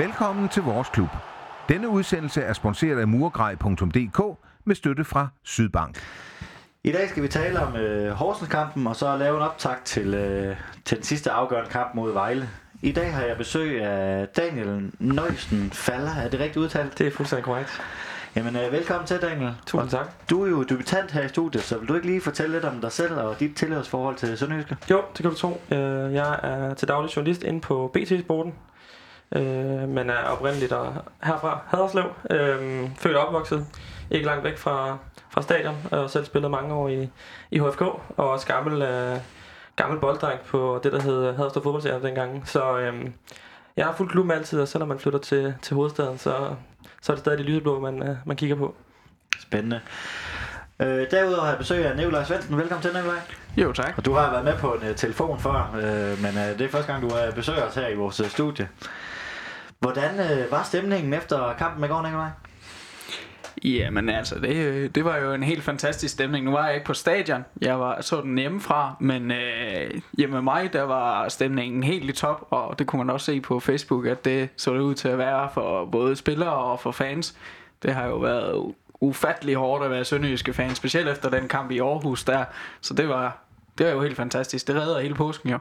Velkommen til vores klub. Denne udsendelse er sponsoreret af murgrej.dk med støtte fra Sydbank. I dag skal vi tale om øh, Horsens-kampen, og så lave en optakt til, øh, til den sidste afgørende kamp mod Vejle. I dag har jeg besøg af Daniel Nøjsen Faller. Er det rigtigt udtalt? Det er fuldstændig korrekt. Jamen, øh, velkommen til, Daniel. Tusind tak. Du er jo debutant her i studiet, så vil du ikke lige fortælle lidt om dig selv og dit tilhørsforhold til Sønderjyske? Jo, det kan du tro. Øh, Jeg er til daglig journalist inde på BT Sporten, øh, men er oprindeligt og herfra Haderslev. Øh, Født og opvokset, ikke langt væk fra, fra stadion, og selv spillet mange år i, i HFK, og også gammel, øh, gammel bolddreng på det, der hed Haderslev Fodboldserie dengang. Så øh, jeg har fuldt klubben altid, og selvom man flytter til, til hovedstaden, så, så er det stadig de lyseblå, man, øh, man kigger på. Spændende. Øh, derudover har jeg besøg af Nikolaj Svendsen. Velkommen til, Nikolaj. Jo, tak. Og du har været med på en uh, telefon før, øh, men uh, det er første gang, du uh, besøger os her i vores uh, studie. Hvordan øh, var stemningen efter kampen i går, Nikolaj? Jamen altså, det, øh, det var jo en helt fantastisk stemning. Nu var jeg ikke på stadion, jeg var så den hjemmefra, men øh, hjemme med mig, der var stemningen helt i top, og det kunne man også se på Facebook, at det så det ud til at være for både spillere og for fans. Det har jo været ufattelig hårdt at være sønderjyske fan, specielt efter den kamp i Aarhus der, så det var, det var jo helt fantastisk. Det redder hele påsken jo.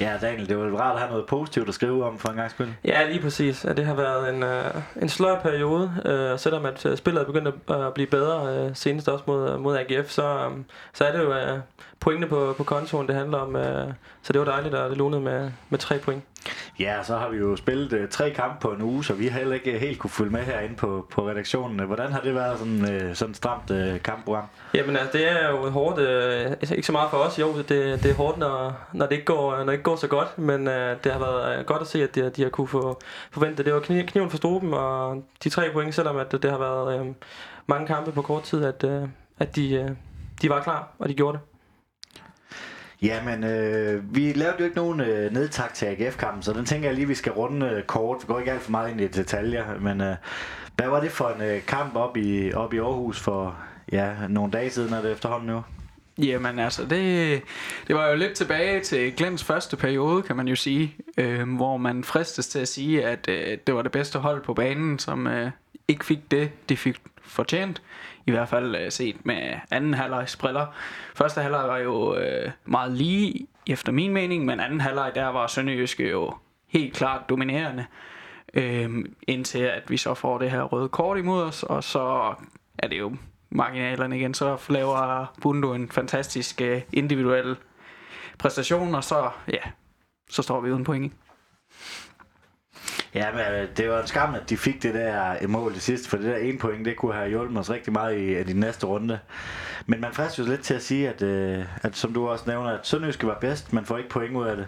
Ja, Daniel, det var rart at have noget positivt at skrive om for en gang skyld. Ja, lige præcis. Ja, det har været en, øh, en sløj periode, øh, og selvom at øh, spillet er begyndt at øh, blive bedre, øh, senest også mod, øh, mod AGF, så, øh, så er det jo øh, pointene på, på kontoen, det handler om. Øh, så det var dejligt, at det lunede med, med tre point. Ja, så har vi jo spillet øh, tre kampe på en uge, så vi har heller ikke øh, helt kunne følge med herinde på, på redaktionen. Hvordan har det været sådan, øh, sådan stramt øh, kampprogram? Jamen altså, det er jo hårdt, øh, altså, ikke så meget for os, jo, det, det er hårdt, når, når, det ikke går, øh, når det ikke går så godt, men øh, det har været øh, godt at se, at de, de har kunne få forvente. Det var kniv, kniven for struben, og de tre point, selvom at det har været øh, mange kampe på kort tid, at, øh, at de, øh, de var klar, og de gjorde det. Jamen, øh, vi lavede jo ikke nogen øh, nedtak til AGF-kampen, så den tænker jeg lige, vi skal runde øh, kort. Vi går ikke alt for meget ind i detaljer, men øh, hvad var det for en øh, kamp op i, op i Aarhus for ja, nogle dage siden, er det efterhånden nu? Jamen altså, det, det var jo lidt tilbage til Glens første periode, kan man jo sige, øh, hvor man fristes til at sige, at øh, det var det bedste hold på banen, som øh, ikke fik det, de fik fortjent. I hvert fald øh, set med anden halvlejs briller. Første halvleg var jo øh, meget lige, efter min mening, men anden halvleg der var Sønderjyske jo helt klart dominerende. Øh, indtil at vi så får det her røde kort imod os, og så er det jo marginalerne igen, så laver Bundo en fantastisk øh, individuel præstation, og så, ja, så står vi uden point. Ja, men øh, det var en skam, at de fik det der øh, mål det sidste, for det der ene point, det kunne have hjulpet os rigtig meget i, i de næste runde. Men man fristes jo lidt til at sige, at, øh, at som du også nævner, at Sønderjyske var bedst, man får ikke point ud af det.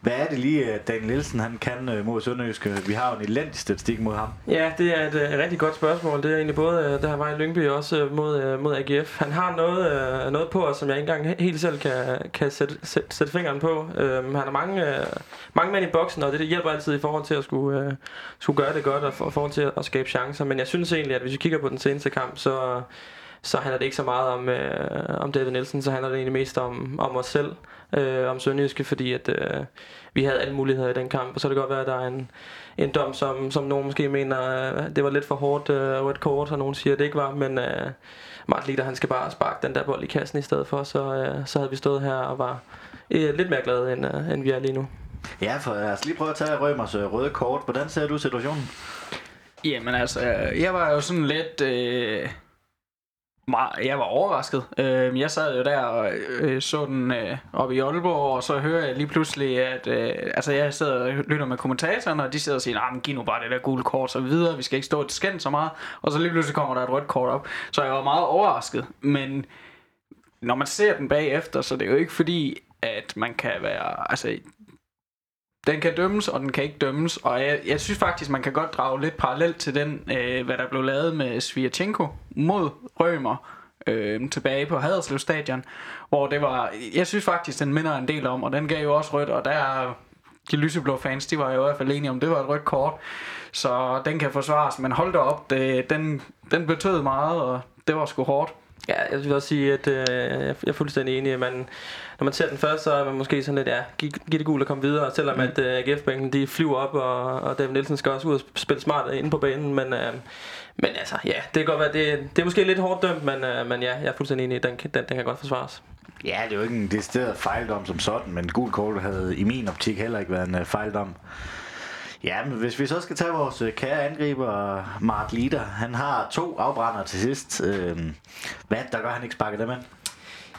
Hvad er det lige, at Daniel Nielsen han kan øh, mod Sønderjyske? Vi har jo en elendig statistik mod ham. Ja, det er et øh, rigtig godt spørgsmål. Det er egentlig både, øh, der været i Lyngby også øh, mod, øh, mod AGF. Han har noget, øh, noget på os, som jeg ikke engang helt selv kan, kan sætte, sætte, sætte fingeren på. Øh, han har mange, øh, mange mænd i boksen, og det, det hjælper altid i forhold til at skulle, øh, Øh, skulle gøre det godt, og for, forhold til at skabe chancer. Men jeg synes egentlig, at hvis vi kigger på den seneste kamp, så, så handler det ikke så meget om, øh, om David Nielsen, så handler det egentlig mest om, om os selv, øh, om Sønderjyske, fordi at, øh, vi havde alle muligheder i den kamp, og så kan det godt være, at der er en, en dom, som, som nogen måske mener, øh, det var lidt for hårdt øh, rødt kort, og nogen siger, at det ikke var, men øh, Martin Litter, han skal bare sparke den der bold i kassen i stedet for, så, øh, så havde vi stået her og var øh, lidt mere glade, end, øh, end vi er lige nu. Ja, for lad os lige prøve at tage Rømers øh, røde kort. Hvordan ser du situationen? Jamen altså, øh, jeg var jo sådan lidt... Øh, meget, jeg var overrasket. Øh, jeg sad jo der og øh, så den øh, oppe i Aalborg, og så hører jeg lige pludselig, at øh, altså, jeg sidder og lytter med kommentatoren, og de sidder og siger, nah, men giv nu bare det der gule kort, så videre, vi skal ikke stå et skænd så meget. Og så lige pludselig kommer der et rødt kort op. Så jeg var meget overrasket, men når man ser den bagefter, så det er jo ikke fordi, at man kan være, altså den kan dømmes, og den kan ikke dømmes. Og jeg, jeg synes faktisk, man kan godt drage lidt parallelt til den, øh, hvad der blev lavet med Svirchenko mod Rømer øh, tilbage på Haderslev Stadion. Hvor det var, jeg synes faktisk, den minder en del om, og den gav jo også rødt, og der er de lyseblå fans, de var jo i hvert fald enige om, det var et rødt kort. Så den kan forsvares, men hold da op, det, den, den betød meget, og det var sgu hårdt. Ja, jeg vil også sige, at øh, jeg er fuldstændig enig. at Man, når man ser den først, så er man måske sådan lidt, ja, giv, giv det gul og komme videre. Selvom mm. at øh, AGF-bænken, de flyver op, og, og David Nielsen skal også ud og spille smart inde på banen. Men, øh, men altså, ja, det kan godt være, det, det er måske lidt hårdt dømt, men, øh, men ja, jeg er fuldstændig enig. Den, den, den kan godt forsvares. Ja, det er jo ikke en decideret fejldom som sådan, men gul kort havde i min optik heller ikke været en uh, fejldom. Ja, men hvis vi så skal tage vores uh, kære angriber, Mark Lider, han har to afbrænder til sidst. Uh, hvad der gør, han ikke sparker dem ind?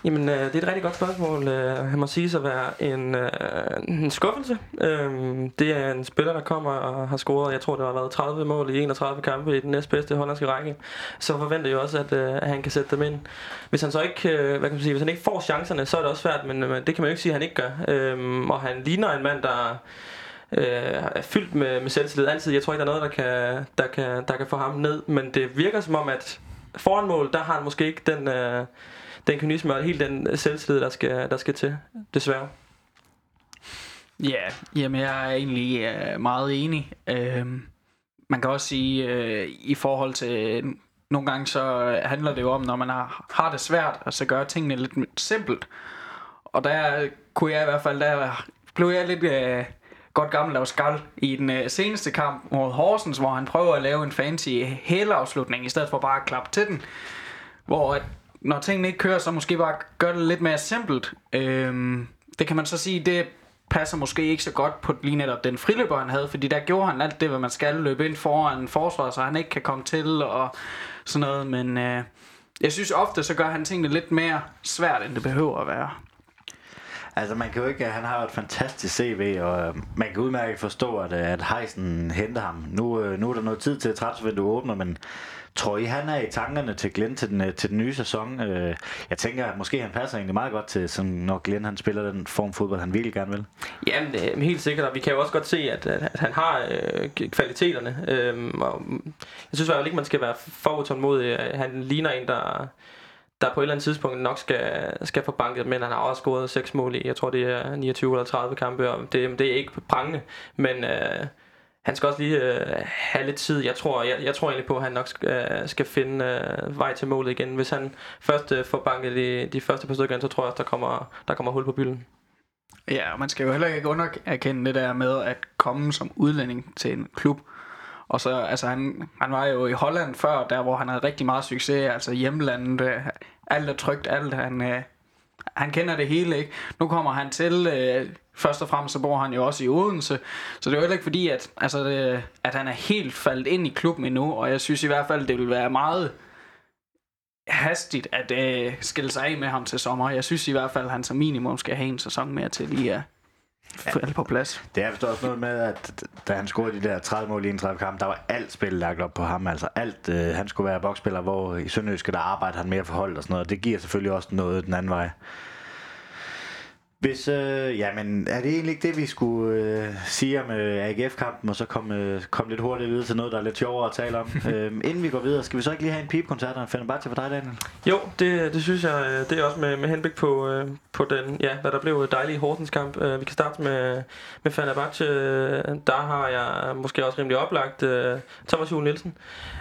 Jamen, øh, det er et rigtig godt spørgsmål. Øh, han må sige at være en, øh, en skuffelse. Øh, det er en spiller, der kommer og har scoret, jeg tror, det har været 30 mål i 31 kampe i den næstbedste hollandske række. Så forventer jeg også, at, øh, at han kan sætte dem ind. Hvis han så ikke, øh, hvad kan man sige, hvis han ikke får chancerne, så er det også svært, men øh, det kan man jo ikke sige, at han ikke gør. Øh, og han ligner en mand, der øh, er fyldt med, med selvtillid altid. Jeg tror ikke, der er noget, der kan, der, kan, der kan få ham ned, men det virker som om, at foran mål, der har han måske ikke den... Øh, den kynisme og helt den øh, selvtillid, der skal, der skal til, desværre. Ja, jamen jeg er egentlig uh, meget enig. Uh, man kan også sige, uh, i forhold til, nogle gange så handler det jo om, når man har, har det svært, at så gøre tingene lidt simpelt. Og der kunne jeg i hvert fald, der blev jeg lidt uh, godt gammel af skal i den uh, seneste kamp mod Horsens, hvor han prøver at lave en fancy hælafslutning, i stedet for bare at klappe til den. Hvor at når tingene ikke kører, så måske bare gør det lidt mere simpelt. Øhm, det kan man så sige, det passer måske ikke så godt på lige netop den friløber, han havde, fordi der gjorde han alt det, hvad man skal løbe ind foran forsvar, så han ikke kan komme til og sådan noget, men øh, jeg synes ofte, så gør han tingene lidt mere svært, end det behøver at være. Altså man kan jo ikke, han har et fantastisk CV, og øh, man kan udmærket forstå, at, øh, at Heisen henter ham. Nu, øh, nu er der noget tid til, at transfervinduet åbner, men Tror I, han er i tankerne til Glenn til den, øh, til den nye sæson? Øh, jeg tænker, at måske han passer egentlig meget godt til, sådan, når Glenn han spiller den form fodbold, han virkelig gerne vil. Jamen, helt sikkert, og vi kan jo også godt se, at, at han har øh, kvaliteterne. Øh, og mm, jeg synes i hvert fald ikke, man skal være for utålmodig. Øh, han ligner en, der der på et eller andet tidspunkt nok skal, skal få banket, men han har også scoret seks mål i, jeg tror det er 29 eller 30 kampe, og det, det er ikke prangende, men øh, han skal også lige øh, have lidt tid. Jeg tror, jeg, jeg tror egentlig på, at han nok skal, øh, skal finde øh, vej til målet igen. Hvis han først øh, får banket de, de første par stykker, så tror jeg, at der kommer, der kommer hul på bylden. Ja, og man skal jo heller ikke underkende det der med at komme som udlænding til en klub. Og så, altså han, han var jo i Holland før, der hvor han havde rigtig meget succes, altså hjemlandet, øh, alt er trygt, alt han, øh, han kender det hele, ikke? Nu kommer han til, øh, først og fremmest så bor han jo også i Odense, så det er jo heller ikke fordi, at, altså det, at han er helt faldet ind i klubben endnu, og jeg synes i hvert fald, det vil være meget hastigt at øh, skille sig af med ham til sommer. Jeg synes i hvert fald, at han som minimum skal have en sæson mere til lige at falde på plads. Det er forstået også noget med, at da han scorede de der 30 mål i 31 kamp, der var alt spil lagt op på ham. Altså alt, øh, han skulle være boksspiller, hvor i Sønderjyske, der arbejder han mere for hold og sådan noget. Det giver selvfølgelig også noget den anden vej. Hvis, øh, jamen, er det egentlig ikke det, vi skulle øh, sige om øh, AGF-kampen, og så komme øh, kom lidt hurtigt videre til noget, der er lidt sjovere at tale om? øh, inden vi går videre, skal vi så ikke lige have en pipkoncert og en til for dig, Daniel? Jo, det, det synes jeg, øh, det er også med, med henblik på, øh, på den, ja, hvad der blev dejlige Hortens-kamp. Øh, vi kan starte med, med Fenerbahce. Der har jeg måske også rimelig oplagt øh, Thomas Juhl Nielsen.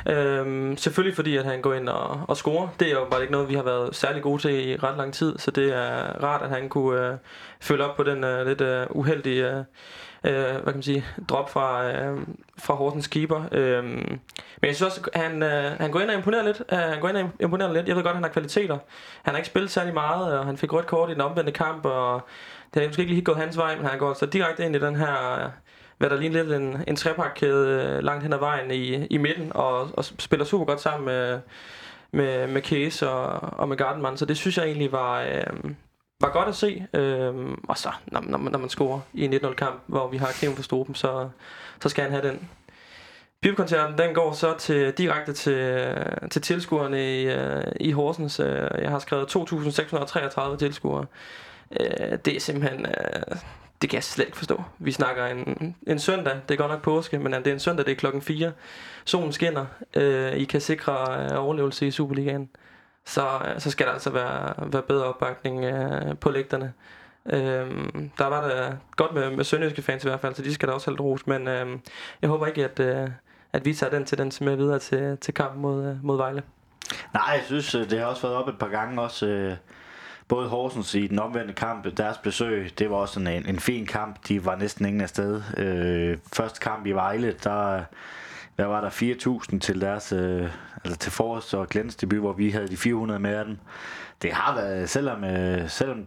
Øh, selvfølgelig fordi, at han går ind og, og scorer. Det er jo bare ikke noget, vi har været særlig gode til i ret lang tid, så det er rart, at han kunne... Øh, følge op på den uh, lidt uh, uheldige uh, uh, hvad kan man sige, drop fra, uh, fra Horsens keeper. Uh, men jeg synes også, han, uh, han går ind og imponerer lidt. Uh, han går ind og imponerer lidt. Jeg ved godt, han har kvaliteter. Han har ikke spillet særlig meget, og han fik rødt kort i den omvendte kamp, og det har måske ikke lige gået hans vej, men han går så direkte ind i den her hvad der ligner lidt en, en trepakkæde langt hen ad vejen i, i midten, og, og spiller super godt sammen med, med, med Case og, og med Gardenman, så det synes jeg egentlig var, øh, var godt at se. Øhm, og så, når, når, når man scorer i en 1-0 kamp, hvor vi har kniven for struben, så, så skal han have den. Pibekoncerten, den går så til, direkte til, til tilskuerne i, øh, i Horsens. Øh, jeg har skrevet 2.633 tilskuere. Uh, det er simpelthen... Det kan jeg slet ikke forstå. Vi snakker en, en søndag, det er godt nok påske, men det er en søndag, det er klokken 4. Solen skinner. Uh, I kan sikre overlevelse i Superligaen så, øh, så skal der altså være, være bedre opbakning øh, på lægterne. Øhm, der var det godt med, med sønderjyske fans i hvert fald, så de skal da også have lidt ros, men øhm, jeg håber ikke, at, øh, at vi tager den til den med videre til, til kampen mod, øh, mod Vejle. Nej, jeg synes, øh, det har også været op et par gange. Også, øh, både Horsens i den omvendte kamp, deres besøg, det var også en, en fin kamp. De var næsten ingen afsted. Øh, første kamp i Vejle, der, der var der 4.000 til deres øh, altså til forårs- og Glens debut, hvor vi havde de 400 med af dem. Det har været, selvom, øh, selvom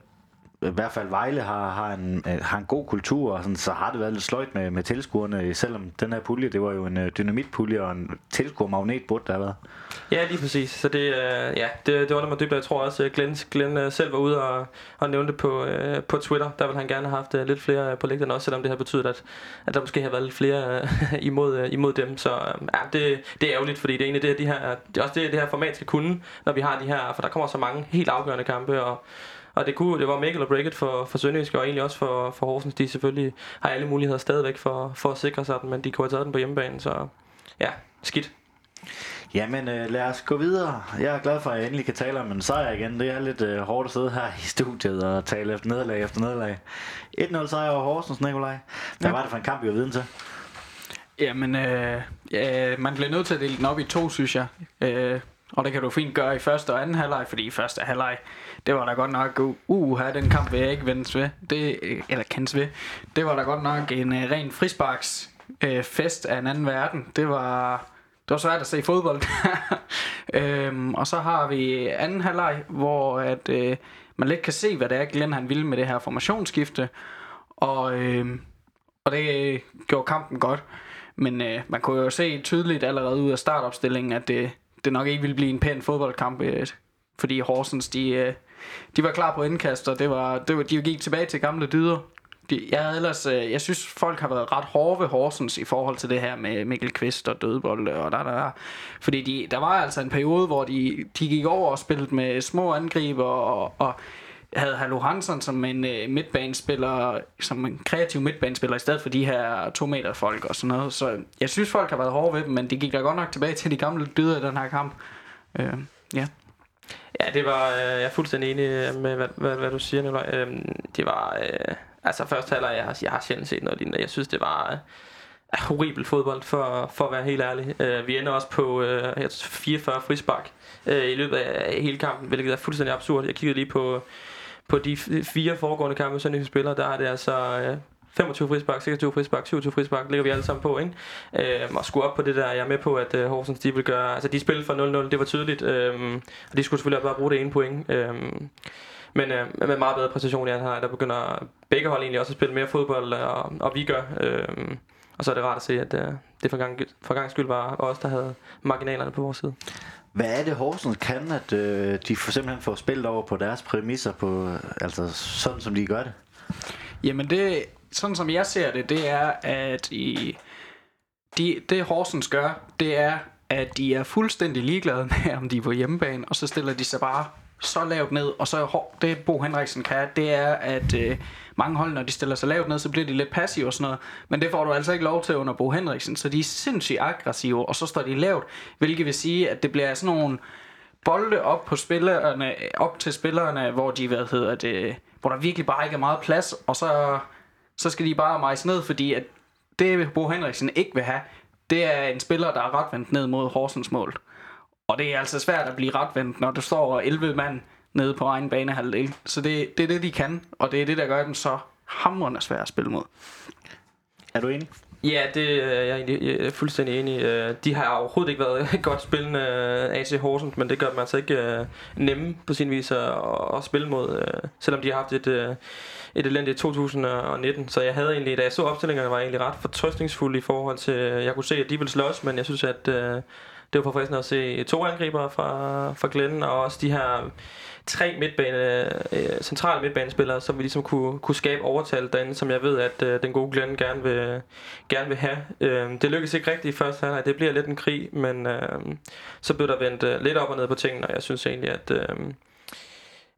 i hvert fald Vejle har, har, en, øh, har en god kultur, og sådan, så har det været lidt sløjt med, med tilskuerne, selvom den her pulje, det var jo en øh, dynamitpulje og en tilskuermagnet burde der have været. Ja, lige præcis. Så det, øh, ja, det, det undrer mig dybt. Jeg tror også, at Glenn, Glenn selv var ude og, og nævnte det på, øh, på Twitter. Der ville han gerne have haft øh, lidt flere på lægterne også, selvom det har betydet, at, at der måske har været lidt flere øh, imod, øh, imod dem. Så øh, ja, det, det er ærgerligt, fordi det er egentlig det, de her, det er også det, det her format skal kunne, når vi har de her, for der kommer så mange helt afgørende kampe, og og det, kunne, det var Mikkel og Break for, for Sønderjysk, og egentlig også for, for Horsens. De selvfølgelig har alle muligheder stadigvæk for, for at sikre sig den, men de kunne have taget den på hjemmebane, så ja, skidt. Jamen, øh, lad os gå videre. Jeg er glad for, at jeg endelig kan tale om en sejr igen. Det er lidt øh, hårdt at sidde her i studiet og tale efter nederlag efter nederlag. 1-0 sejr over Horsens, Nikolaj. Hvad ja. var det for en kamp, vi var viden til? Jamen, øh, ja, man bliver nødt til at dele den op i to, synes jeg. Øh, og det kan du fint gøre i første og anden halvleg, fordi i første halvleg, det var da godt nok, uh, uha, den kamp vil jeg ikke vendes ved, det, øh, eller kendes ved. Det var da godt nok en uh, ren frisparks uh, fest af en anden verden. Det var, det var svært at se fodbold. øhm, og så har vi anden halvleg, hvor at, uh, man lidt kan se, hvad det er, Glenn han ville med det her formationsskifte. Og, uh, og det gjorde kampen godt. Men øh, man kunne jo se tydeligt allerede ud af startopstillingen, at det, det nok ikke ville blive en pæn fodboldkamp, øh, fordi Horsens, de, øh, de var klar på indkast, og det var, det var, de gik tilbage til gamle dyder. De, jeg, ellers, øh, jeg synes, folk har været ret hårde ved Horsens i forhold til det her med Mikkel Kvist og dødbold og der, der, der. Fordi de, der var altså en periode, hvor de, de gik over og spillede med små angriber og, og havde Hallo Hansen som en øh, midtbanespiller, som en kreativ midtbanespiller, i stedet for de her to meter folk og sådan noget. Så jeg synes, folk har været hårde ved dem, men det gik da godt nok tilbage til de gamle dyder i den her kamp. Øh, ja. Ja, det var, øh, jeg er fuldstændig enig øh, med, hvad, hvad, hvad du siger, Nicolaj. Øh, det var, øh, altså først halvleg, jeg har, jeg har sjældent set noget lignende. Jeg synes, det var øh, horribel fodbold, for, for at være helt ærlig. Øh, vi ender også på øh, 44 frispark øh, i løbet af hele kampen, hvilket er fuldstændig absurd. Jeg kiggede lige på på de fire foregående kampe, som spiller, der er det altså øh, 25 frispark, 26 frispark, 27 frispark, ligger vi alle sammen på, ikke? Øh, og skulle op på det der, jeg er med på, at øh, Horsens, de vil gøre, altså de spillede for 0-0, det var tydeligt, øh, og de skulle selvfølgelig bare bruge det ene point, øh, men øh, med meget bedre præcision, jeg har, der begynder begge hold egentlig også at spille mere fodbold, og, og vi gør, øh, og så er det rart at se, at øh, det for gang, for gang skyld var os, der havde marginalerne på vores side. Hvad er det Horsens kan, at øh, de for simpelthen får spillet over på deres præmisser, på, altså sådan som de gør det? Jamen det, sådan som jeg ser det, det er, at i, de, det Horsens gør, det er, at de er fuldstændig ligeglade med, om de er på hjemmebane, og så stiller de sig bare så lavt ned, og så det Bo Henriksen kan, det er, at øh, mange hold, når de stiller sig lavt ned, så bliver de lidt passive og sådan noget, men det får du altså ikke lov til under Bo Henriksen, så de er sindssygt aggressive, og så står de lavt, hvilket vil sige, at det bliver sådan nogle bolde op på spillerne, op til spillerne, hvor de, hvad hedder det, hvor der virkelig bare ikke er meget plads, og så, så skal de bare majse ned, fordi at det Bo Henriksen ikke vil have, det er en spiller, der er retvendt ned mod Horsens mål. Og det er altså svært at blive retvendt, når du står 11 mand nede på egen banehalvdel. Så det, det er det, de kan, og det er det, der gør dem så hamrende svært at spille mod. Er du enig? Ja, det øh, er jeg egentlig jeg er fuldstændig enig øh, De har overhovedet ikke været godt spillende øh, AC Horsens, men det gør dem altså ikke øh, nemme på sin vis at, at spille mod, øh, selvom de har haft et, øh, et elendigt 2019. Så jeg havde egentlig, da jeg så opstillingerne, var jeg egentlig ret fortrøstningsfuld i forhold til, jeg kunne se, at de ville slås, men jeg synes, at det var forfriskende at se to angriber fra, fra Glenn, og også de her tre midtbane, øh, centrale midtbanespillere, som vi ligesom kunne, kunne skabe overtal derinde, som jeg ved, at øh, den gode Glenn gerne vil, gerne vil have. Øh, det lykkedes ikke rigtigt i første halvleg. Det bliver lidt en krig, men øh, så blev der vendt øh, lidt op og ned på tingene, og jeg synes egentlig, at... Øh,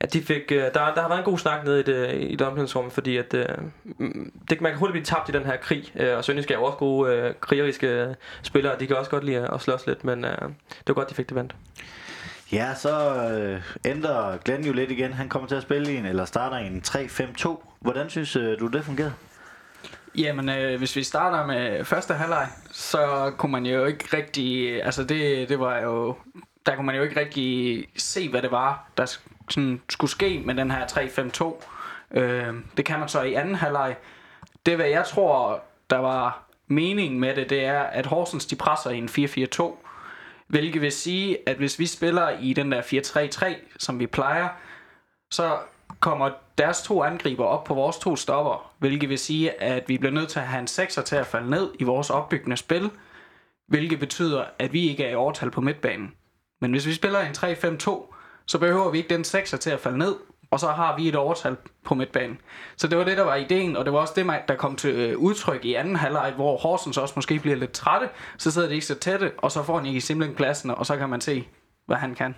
at de fik, øh, der, der har været en god snak nede i det, i det omklædningsrum, fordi at, øh, det, man kan hurtigt blive tabt i den her krig, øh, og Sønderjysk er jo også gode øh, krigeriske spillere, de kan også godt lide at slås lidt, men øh, det var godt, de fik det vendt. Ja, så øh, ændrer Glenn jo lidt igen. Han kommer til at spille i en, eller starter i en 3-5-2. Hvordan synes øh, du, det fungerede? Jamen, øh, hvis vi starter med første halvleg, så kunne man jo ikke rigtig... Altså, det, det var jo der kunne man jo ikke rigtig se, hvad det var, der sådan, skulle ske med den her 3-5-2. Øh, det kan man så i anden halvleg. Det, hvad jeg tror, der var mening med det, det er, at Horsens de presser i en 4-4-2. Hvilket vil sige, at hvis vi spiller i den der 4-3-3, som vi plejer, så kommer deres to angriber op på vores to stopper, hvilket vil sige, at vi bliver nødt til at have en sekser til at falde ned i vores opbyggende spil, hvilket betyder, at vi ikke er i overtal på midtbanen. Men hvis vi spiller en 3-5-2, så behøver vi ikke den sekser til at falde ned, og så har vi et overtal på midtbanen. Så det var det, der var ideen, og det var også det, der kom til øh, udtryk i anden halvleg, hvor Horsens også måske bliver lidt trætte, så sidder de ikke så tætte, og så får i simpelthen pladsen, og så kan man se, hvad han kan.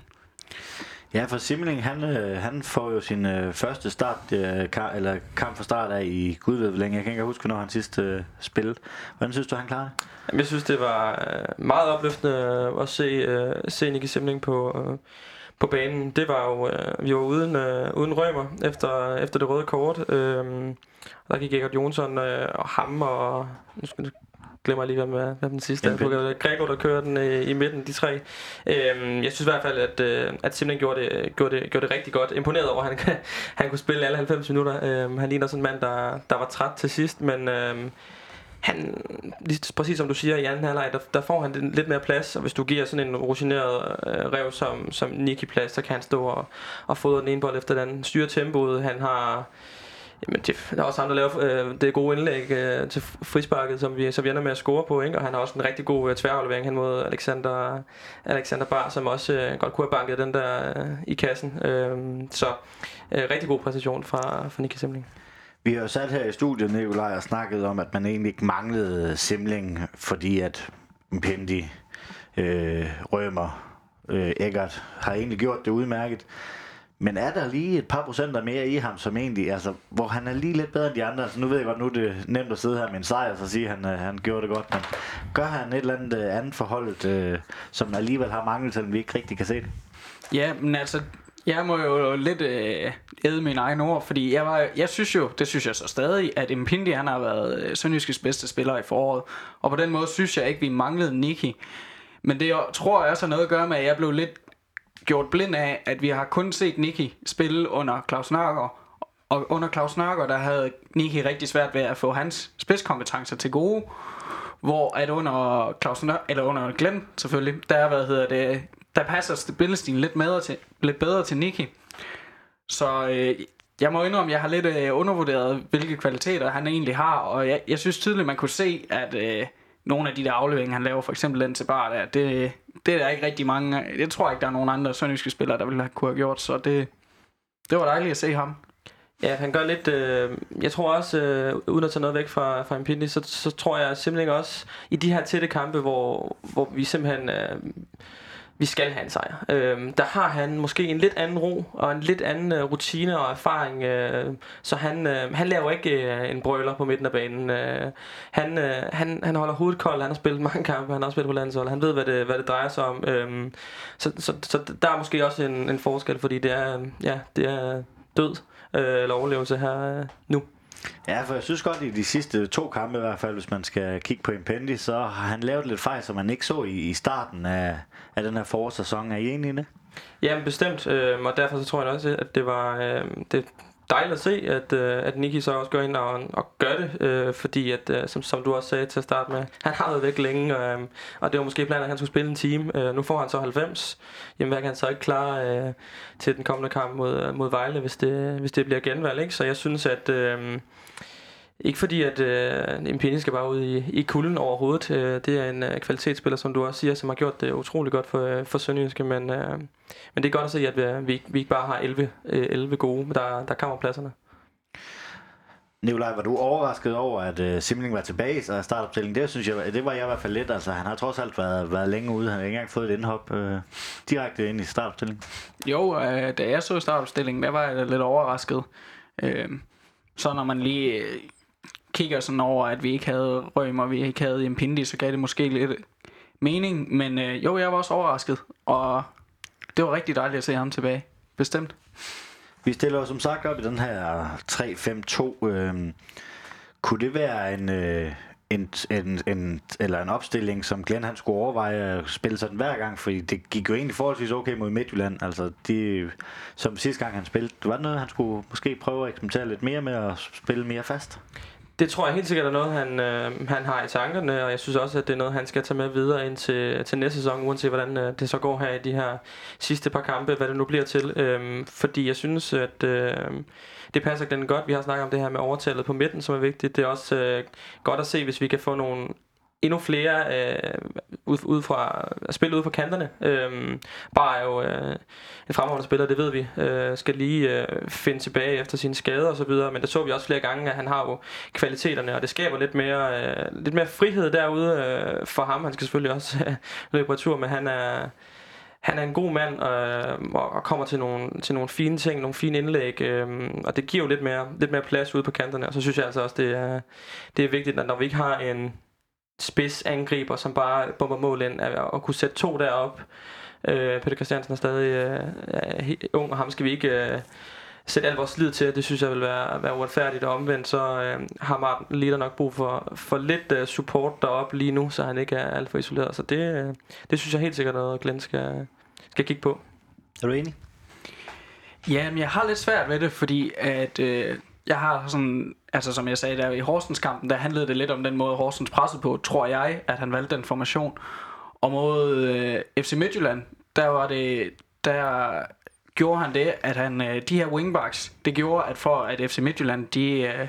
Ja, for Simling, han, øh, han får jo sin øh, første start, øh, ka- eller kamp fra start af i Gud ved længe. Jeg kan ikke huske, når han sidst øh, spillede. Hvordan synes du, han klarede det? Jamen, jeg synes, det var øh, meget opløftende at se, øh, se Nicky Simling på, øh, på banen. Det var jo, øh, vi var uden, øh, uden rømer efter, efter det røde kort. Øh, der gik Egert Jonsson øh, og ham og... Nu skal, glemmer lige, hvem, hvem den sidste er. Gregor, der kører den i, i midten, de tre. Øhm, jeg synes i hvert fald, at, øh, at Simlen gjorde det, gjorde, det, gjorde det rigtig godt. Imponeret over, at han, han kunne spille alle 90 minutter. Øhm, han ligner sådan en mand, der, der var træt til sidst, men... Øhm, han, præcis som du siger i anden halvleg, der, der får han lidt mere plads, og hvis du giver sådan en rutineret øh, rev som, som Nicky plads, så kan han stå og, og fodre den ene bold efter den, styre tempoet, han har Jamen, det, der er også ham, der laver øh, det gode indlæg øh, til frisparket, som vi, så vi ender med at score på, ikke? og han har også en rigtig god øh, tværaflevering hen mod Alexander, Alexander Bar, som også øh, godt kunne have banket den der øh, i kassen. Øh, så øh, rigtig god præcision fra, fra Nicky Simling. Vi har jo sat her i studiet, Nikolaj, og snakket om, at man egentlig ikke manglede Simling, fordi at Pendi, øh, Rømer, øh, Eggert har egentlig gjort det udmærket. Men er der lige et par procenter mere i ham, som egentlig, altså, hvor han er lige lidt bedre end de andre? Altså, nu ved jeg godt, nu er det nemt at sidde her med en sejr, og sige, at han, øh, han gjorde det godt, men gør han et eller andet øh, andet forhold, øh, som alligevel har manglet, selvom vi ikke rigtig kan se det? Ja, men altså, jeg må jo lidt øh, æde mine egne ord, fordi jeg, var, jeg synes jo, det synes jeg så stadig, at Impindi han har været øh, Sønderjyskets bedste spiller i foråret. Og på den måde synes jeg ikke, vi manglede Nicky. Men det jeg tror jeg også har noget at gøre med, at jeg blev lidt gjort blind af, at vi har kun set Nicky spille under Claus Nørgaard. Og under Claus Nørgaard, der havde Nicky rigtig svært ved at få hans spidskompetencer til gode. Hvor at under Claus Nør, eller under Glenn selvfølgelig, der, hvad hedder det, der passer spillestilen lidt, bedre til, lidt bedre til Nicky. Så øh, jeg må indrømme, at jeg har lidt øh, undervurderet, hvilke kvaliteter han egentlig har. Og jeg, jeg synes tydeligt, man kunne se, at øh, nogle af de der afleveringer, han laver, for eksempel den til bar der, det, det er der ikke rigtig mange Jeg tror ikke, der er nogen andre sønderjyske spillere, der ville have kunne have gjort, så det, det var dejligt at se ham. Ja, han gør lidt... Øh, jeg tror også, øh, uden at tage noget væk fra, fra Impindi, så, så tror jeg simpelthen også, i de her tætte kampe, hvor, hvor vi simpelthen... Øh, vi skal have en sejr. Øh, der har han måske en lidt anden ro og en lidt anden øh, rutine og erfaring, øh, så han, øh, han laver ikke øh, en brøler på midten af banen. Øh, han, øh, han, han holder hovedet koldt, han har spillet mange kampe, han har også spillet på landshold, han ved, hvad det, hvad det drejer sig om. Øh, så, så, så der er måske også en, en forskel, fordi det er, ja, det er død øh, eller overlevelse her øh, nu. Ja, for jeg synes godt, i de sidste to kampe i hvert fald, hvis man skal kigge på Impendi, så har han lavet lidt fejl, som man ikke så i, i starten af, af den her forårssæson. Er I enige i det? Jamen bestemt, øh, og derfor så tror jeg også, at det var øh, det dejligt at se, at, øh, at Nicky så også går ind og, og gør det, øh, fordi at, øh, som, som du også sagde til at starte med, han har været væk længe, øh, og det var måske planen, at han skulle spille en time. Øh, nu får han så 90. Jamen, hvad kan han så ikke klare øh, til den kommende kamp mod, mod Vejle, hvis det, hvis det bliver genvalg, ikke? Så jeg synes, at... Øh, ikke fordi, at øh, Impini skal bare ud i, i kulden overhovedet. Øh, det er en øh, kvalitetsspiller, som du også siger, som har gjort det utrolig godt for, øh, for Sønderjyske. Men, øh, men det er godt at se, at vi, vi, vi ikke bare har 11, øh, 11 gode, men der, der kommer pladserne. Nikolaj, var du overrasket over, at uh, Simling var tilbage i startopstillingen? Det synes jeg, det var jeg i hvert fald lidt. Altså, han har trods alt været, været længe ude. Han har ikke engang fået et indhop uh, direkte ind i startopstillingen. Jo, uh, da jeg så startopstillingen, der var jeg lidt overrasket. Uh, så når man lige kigger sådan over, at vi ikke havde Røm, og vi ikke havde Impindi, så gav det måske lidt mening. Men øh, jo, jeg var også overrasket, og det var rigtig dejligt at se ham tilbage. Bestemt. Vi stiller os som sagt op i den her 3-5-2. Øh, kunne det være en, øh, en, en, en, eller en opstilling, som Glenn han skulle overveje at spille sådan hver gang, fordi det gik jo egentlig forholdsvis okay mod Midtjylland. Altså, de, som sidste gang han spillede, var det noget, han skulle måske prøve at eksperimentere lidt mere med at spille mere fast? Det tror jeg helt sikkert er noget, han, øh, han har i tankerne, og jeg synes også, at det er noget, han skal tage med videre ind til, til næste sæson, uanset hvordan øh, det så går her i de her sidste par kampe, hvad det nu bliver til. Øh, fordi jeg synes, at øh, det passer den godt. Vi har snakket om det her med overtallet på midten, som er vigtigt. Det er også øh, godt at se, hvis vi kan få nogle endnu flere øh, ud, ud fra at spille ud fra kanterne. Øh, bare er jo øh, en fremragende spiller, det ved vi, øh, skal lige øh, finde tilbage efter sine skader og så videre, men det så vi også flere gange, at han har jo kvaliteterne, og det skaber lidt mere, øh, lidt mere frihed derude øh, for ham. Han skal selvfølgelig også øh, løbe på tur, men han er han er en god mand øh, og, og kommer til nogle, til nogle fine ting, nogle fine indlæg, øh, og det giver jo lidt mere, lidt mere plads ude på kanterne, og så synes jeg altså også, det er, det er vigtigt, at når vi ikke har en spidsangriber, som bare bomber mål ind, at, at kunne sætte to derop. Øh, Peter Christiansen er stadig øh, er ung, og ham skal vi ikke øh, sætte al vores lid til. Det synes jeg vil være, være uretfærdigt, og omvendt så øh, har Martin Lider nok brug for, for lidt øh, support deroppe lige nu, så han ikke er alt for isoleret. Så det, øh, det synes jeg helt sikkert noget, Glenn skal, skal kigge på. Er du enig? Ja, men jeg har lidt svært ved det, fordi at øh, jeg har sådan, altså som jeg sagde der i Horsens kampen, der handlede det lidt om den måde Horsens pressede på, tror jeg, at han valgte den formation. Og mod øh, FC Midtjylland, der var det, der gjorde han det, at han, øh, de her wingbacks, det gjorde, at for at FC Midtjylland, de øh,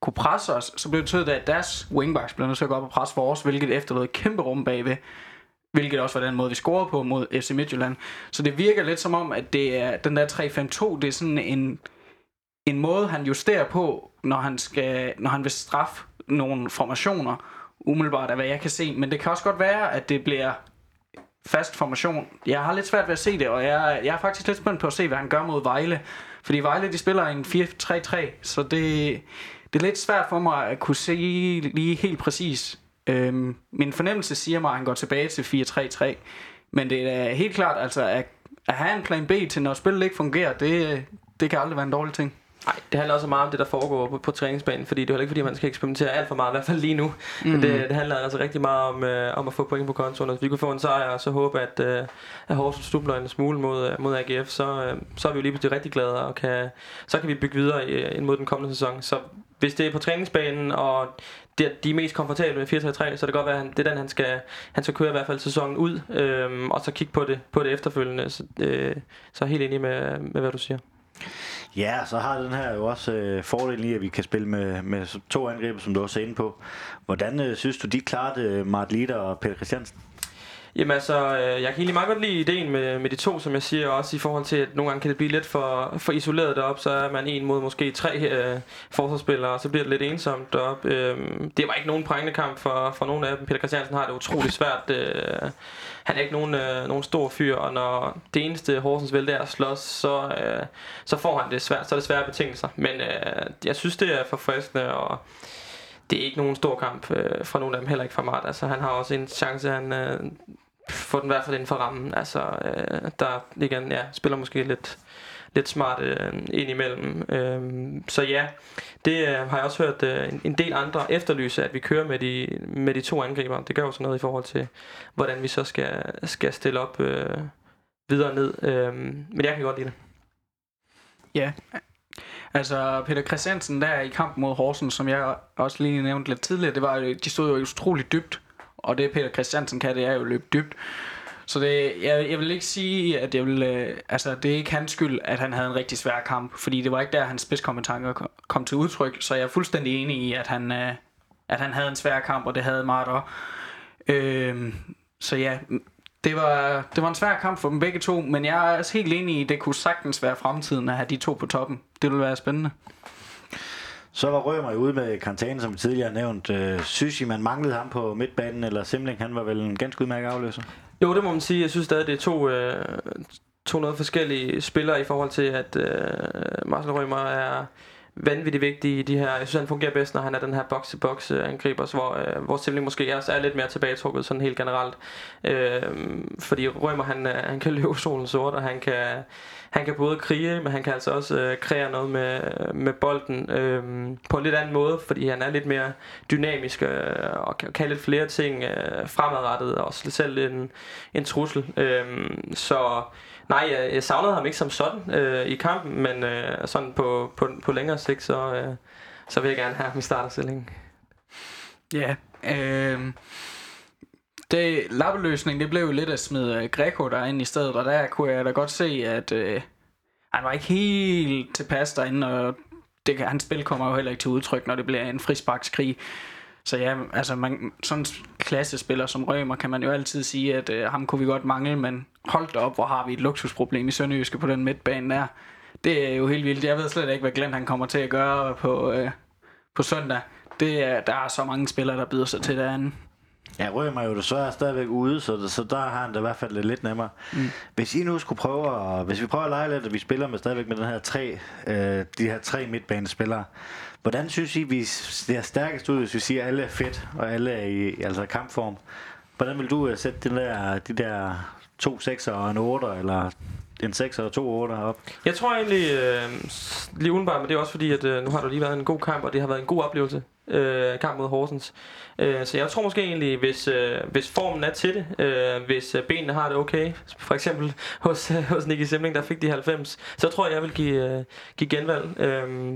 kunne presse os, så blev det tydeligt, at deres wingbacks blev nødt til at gå op og presse for os, hvilket efterlod et kæmpe rum bagved. Hvilket også var den måde, vi scorede på mod FC Midtjylland. Så det virker lidt som om, at det er den der 3-5-2, det er sådan en, en måde, han justerer på, når han, skal, når han vil straffe nogle formationer, umiddelbart af hvad jeg kan se. Men det kan også godt være, at det bliver fast formation. Jeg har lidt svært ved at se det, og jeg, jeg er faktisk lidt spændt på at se, hvad han gør mod Vejle. Fordi Vejle, de spiller en 4-3-3, så det, det er lidt svært for mig at kunne se lige helt præcis. Øhm, min fornemmelse siger mig, at han går tilbage til 4-3-3. Men det er helt klart, altså at, at have en plan B til, når spillet ikke fungerer, det, det kan aldrig være en dårlig ting. Nej, det handler også meget om det, der foregår på, på træningsbanen, fordi det er heller ikke, fordi man skal eksperimentere alt for meget, i hvert fald lige nu. Mm. Men det, det handler altså rigtig meget om, øh, om at få point på kontoen, og hvis vi kunne få en sejr, og så håbe, at, øh, at Horsens stubler en smule mod, øh, mod AGF, så, øh, så er vi jo lige pludselig rigtig glade, og kan, så kan vi bygge videre ind mod den kommende sæson. Så hvis det er på træningsbanen, og det, de er mest komfortable med 4-3-3, så det kan godt være, at det er den, han skal, han skal køre i hvert fald sæsonen ud, øh, og så kigge på det, på det efterfølgende. Så, øh, så er helt enig med, med, hvad du siger. Ja, så har den her jo også øh, fordelen i, at vi kan spille med, med to angreb, som du også er inde på. Hvordan øh, synes du, de klarede øh, Mart Lider og Peter Christiansen? Jamen altså, øh, jeg kan egentlig meget godt lide ideen med, med de to, som jeg siger, også i forhold til, at nogle gange kan det blive lidt for, for isoleret deroppe, så er man en mod måske tre øh, forsvarsspillere, og så bliver det lidt ensomt deroppe. Øh, det var ikke nogen prængende kamp for, for nogen af dem. Peter Christiansen har det utroligt svært. Øh, han er ikke nogen, øh, nogen stor fyr, og når det eneste Horsens vælger er at slås, så, øh, så får han det svært, så er det svære betingelser. Men øh, jeg synes, det er forfriskende, og det er ikke nogen stor kamp øh, fra nogen af dem, heller ikke fra Mart. Altså, han har også en chance, han øh, får den i hvert fald inden for rammen. Altså, øh, der ligger ja, spiller måske lidt, lidt smart øh, ind imellem. Øh, så ja, det øh, har jeg også hørt øh, en, en del andre efterlyse, at vi kører med de, med de to angriber. Det gør jo sådan noget i forhold til, hvordan vi så skal, skal stille op øh, videre ned. Øh, men jeg kan godt lide det. Ja, Altså Peter Christiansen der i kampen mod Horsens, som jeg også lige nævnte lidt tidligere, det var, de stod jo utroligt dybt. Og det Peter Christiansen kan, det er jo løbe dybt. Så det, jeg, jeg vil ikke sige, at jeg vil, øh, altså, det er ikke hans skyld, at han havde en rigtig svær kamp, fordi det var ikke der, hans spidskompetencer kom til udtryk. Så jeg er fuldstændig enig i, at han, øh, at han havde en svær kamp, og det havde meget også. Øh, så ja, det var, det var en svær kamp for dem begge to, men jeg er også helt enig i, at det kunne sagtens være fremtiden at have de to på toppen. Det ville være spændende. Så var Rømer ude med karantæne, som vi tidligere nævnt. Øh, synes I, man manglede ham på midtbanen, eller Simling, han var vel en ganske udmærket afløser? Jo, det må man sige. Jeg synes stadig, det er to, øh, to noget forskellige spillere i forhold til, at øh, Marcel Rømer er vanvittigt vigtig i de her... Jeg synes, han fungerer bedst, når han er den her box-to-box øh, angriber, hvor, øh, hvor Simling måske også er lidt mere tilbagetrukket sådan helt generelt. Øh, fordi Rømer, han, øh, han kan løbe solen sort, og han kan, han kan både krige, men han kan altså også øh, kreere noget med, med bolden øh, på en lidt anden måde, fordi han er lidt mere dynamisk øh, og kan, kan lidt flere ting øh, fremadrettet, og også selv en, en trussel. Øh, så nej, jeg, jeg savnede ham ikke som sådan øh, i kampen, men øh, sådan på, på, på længere sigt, så, øh, så vil jeg gerne have ham i starterstillingen. Ja, øh, det lappeløsning, det blev jo lidt at smide øh, Greco derinde i stedet, og der kunne jeg da godt se, at øh, han var ikke helt tilpas derinde, og det, hans spil kommer jo heller ikke til udtryk, når det bliver en frisparkskrig. Så ja, altså man, sådan en klassespiller som Rømer kan man jo altid sige, at øh, ham kunne vi godt mangle, men hold da op, hvor har vi et luksusproblem i Sønderjyske på den midtbane der. Det er jo helt vildt. Jeg ved slet ikke, hvad Glenn han kommer til at gøre på, øh, på søndag. Det er, der er så mange spillere, der byder sig til derinde. Ja, Rømer er jo desværre stadigvæk ude, så, så der har han det i hvert fald lidt nemmere. Mm. Hvis I nu skulle prøve, at, hvis vi prøver at lege lidt, at vi spiller med stadigvæk med den her tre, øh, de her tre midtbanespillere, hvordan synes I, vi ser stærkest ud, hvis vi siger, at alle er fedt, og alle er i altså kampform? Hvordan vil du uh, sætte den der, de der to 6'er og en 8'er, eller en 6'er og to 8 op? Jeg tror egentlig, øh, lige udenbart, men det er også fordi, at øh, nu har du lige været en god kamp, og det har været en god oplevelse, øh, kamp mod Horsens. Øh, så jeg tror måske egentlig, hvis, øh, hvis formen er til det, øh, hvis øh, benene har det okay, for eksempel hos, øh, hos Nicky Simling, der fik de 90, så tror jeg, jeg vil give, øh, give genvalg. Øh,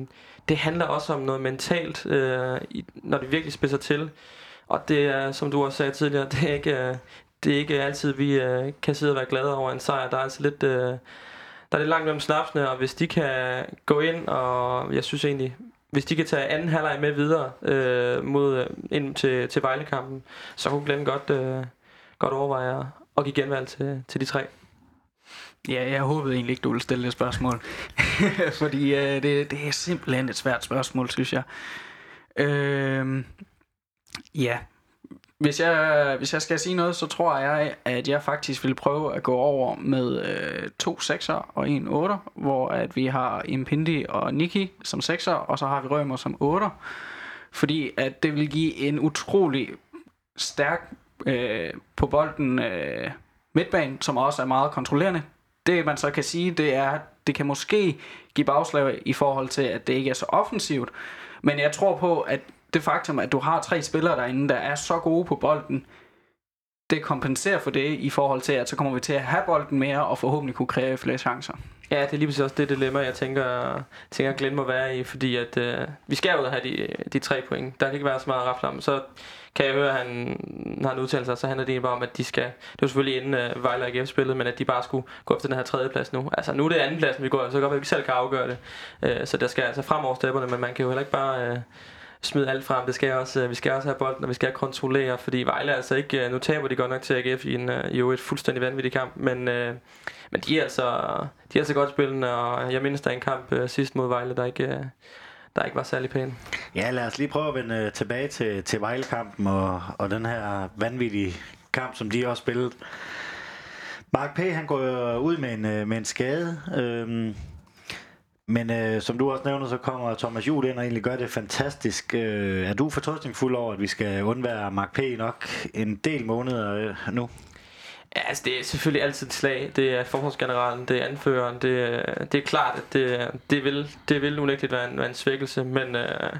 det handler også om noget mentalt, øh, når det virkelig spidser til. Og det er, som du også sagde tidligere, det er ikke, øh, det er ikke altid, vi øh, kan sidde og være glade over en sejr. Der er altså lidt, øh, der er lidt langt mellem snapsene, og hvis de kan gå ind, og jeg synes egentlig, hvis de kan tage anden halvleg med videre øh, mod, øh, ind til, til Vejlekampen, så kunne Glenn godt, øh, godt overveje at give genvalg til, til de tre. Ja, jeg håbede egentlig ikke, du ville stille det spørgsmål. Fordi øh, det, det er simpelthen et svært spørgsmål, synes jeg. Øh, ja, hvis jeg, hvis jeg skal sige noget, så tror jeg, at jeg faktisk vil prøve at gå over med øh, to sekser og en otter, hvor at vi har Impindi og Nikki som sekser, og så har vi Rømer som 8'er. Fordi at det vil give en utrolig stærk øh, på bolden øh, midtbane, som også er meget kontrollerende. Det man så kan sige, det er, at det kan måske give bagslag i forhold til, at det ikke er så offensivt. Men jeg tror på, at det faktum, at du har tre spillere derinde, der er så gode på bolden, det kompenserer for det i forhold til, at så kommer vi til at have bolden mere, og forhåbentlig kunne kreere flere chancer. Ja, det er lige præcis også det dilemma, jeg tænker, tænker Glenn må være i, fordi at, øh, vi skal jo have de, de tre point. Der kan ikke være så meget rafle om. Så kan jeg høre, at han, har han udtalelse, så handler det bare om, at de skal, det var selvfølgelig inden øh, Vejle og spillet, men at de bare skulle gå efter den her tredje plads nu. Altså nu er det anden pladsen, vi går, så godt at vi selv kan afgøre det. Øh, så der skal altså fremover stepperne, men man kan jo heller ikke bare... Øh, smide alt frem. Det skal også, øh, vi skal også have bolden, og vi skal kontrollere, fordi Vejle er altså ikke, øh, nu taber de godt nok til AGF i, en, øh, i jo et fuldstændig vanvittig kamp, men, men de er altså, de er altså godt spillende, og jeg mindes der en kamp sidst mod Vejle, der ikke, der ikke var særlig pæn. Ja, lad os lige prøve at vende tilbage til, til Vejle-kampen og, og den her vanvittige kamp, som de også spillede. Mark P. han går ud med en, med en skade. Øhm, men øh, som du også nævner, så kommer Thomas Juhl ind og egentlig gør det fantastisk. Øh, er du fortrøstningsfuld over, at vi skal undvære Mark P. nok en del måneder øh, nu? Ja, altså det er selvfølgelig altid et slag. Det er forholdsgeneralen, det er anføreren. Det, det er klart, at det, det, vil, det vil unægteligt være en, være en svækkelse, men øh,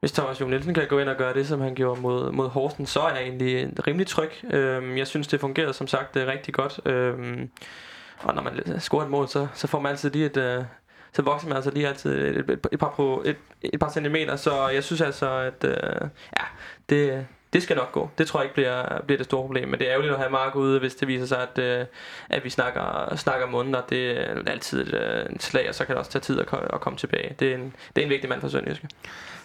hvis Thomas Juhl Nielsen kan gå ind og gøre det, som han gjorde mod, mod Horsen, så er jeg egentlig rimelig tryg. Øh, jeg synes, det fungerede som sagt øh, rigtig godt. Øh, og når man scorer et mål, så, så får man altid lige et, øh, så vokser man altså lige altid et, et, et, par, på, et, et par centimeter, så jeg synes altså, at øh, ja, det, det skal nok gå. Det tror jeg ikke bliver, bliver det store problem, men det er ærgerligt at have Mark ude, hvis det viser sig, at, øh, at vi snakker, snakker måneder. Det er altid et, øh, en slag, og så kan det også tage tid at, at komme tilbage. Det er en, det er en vigtig mand for Sønderjyske.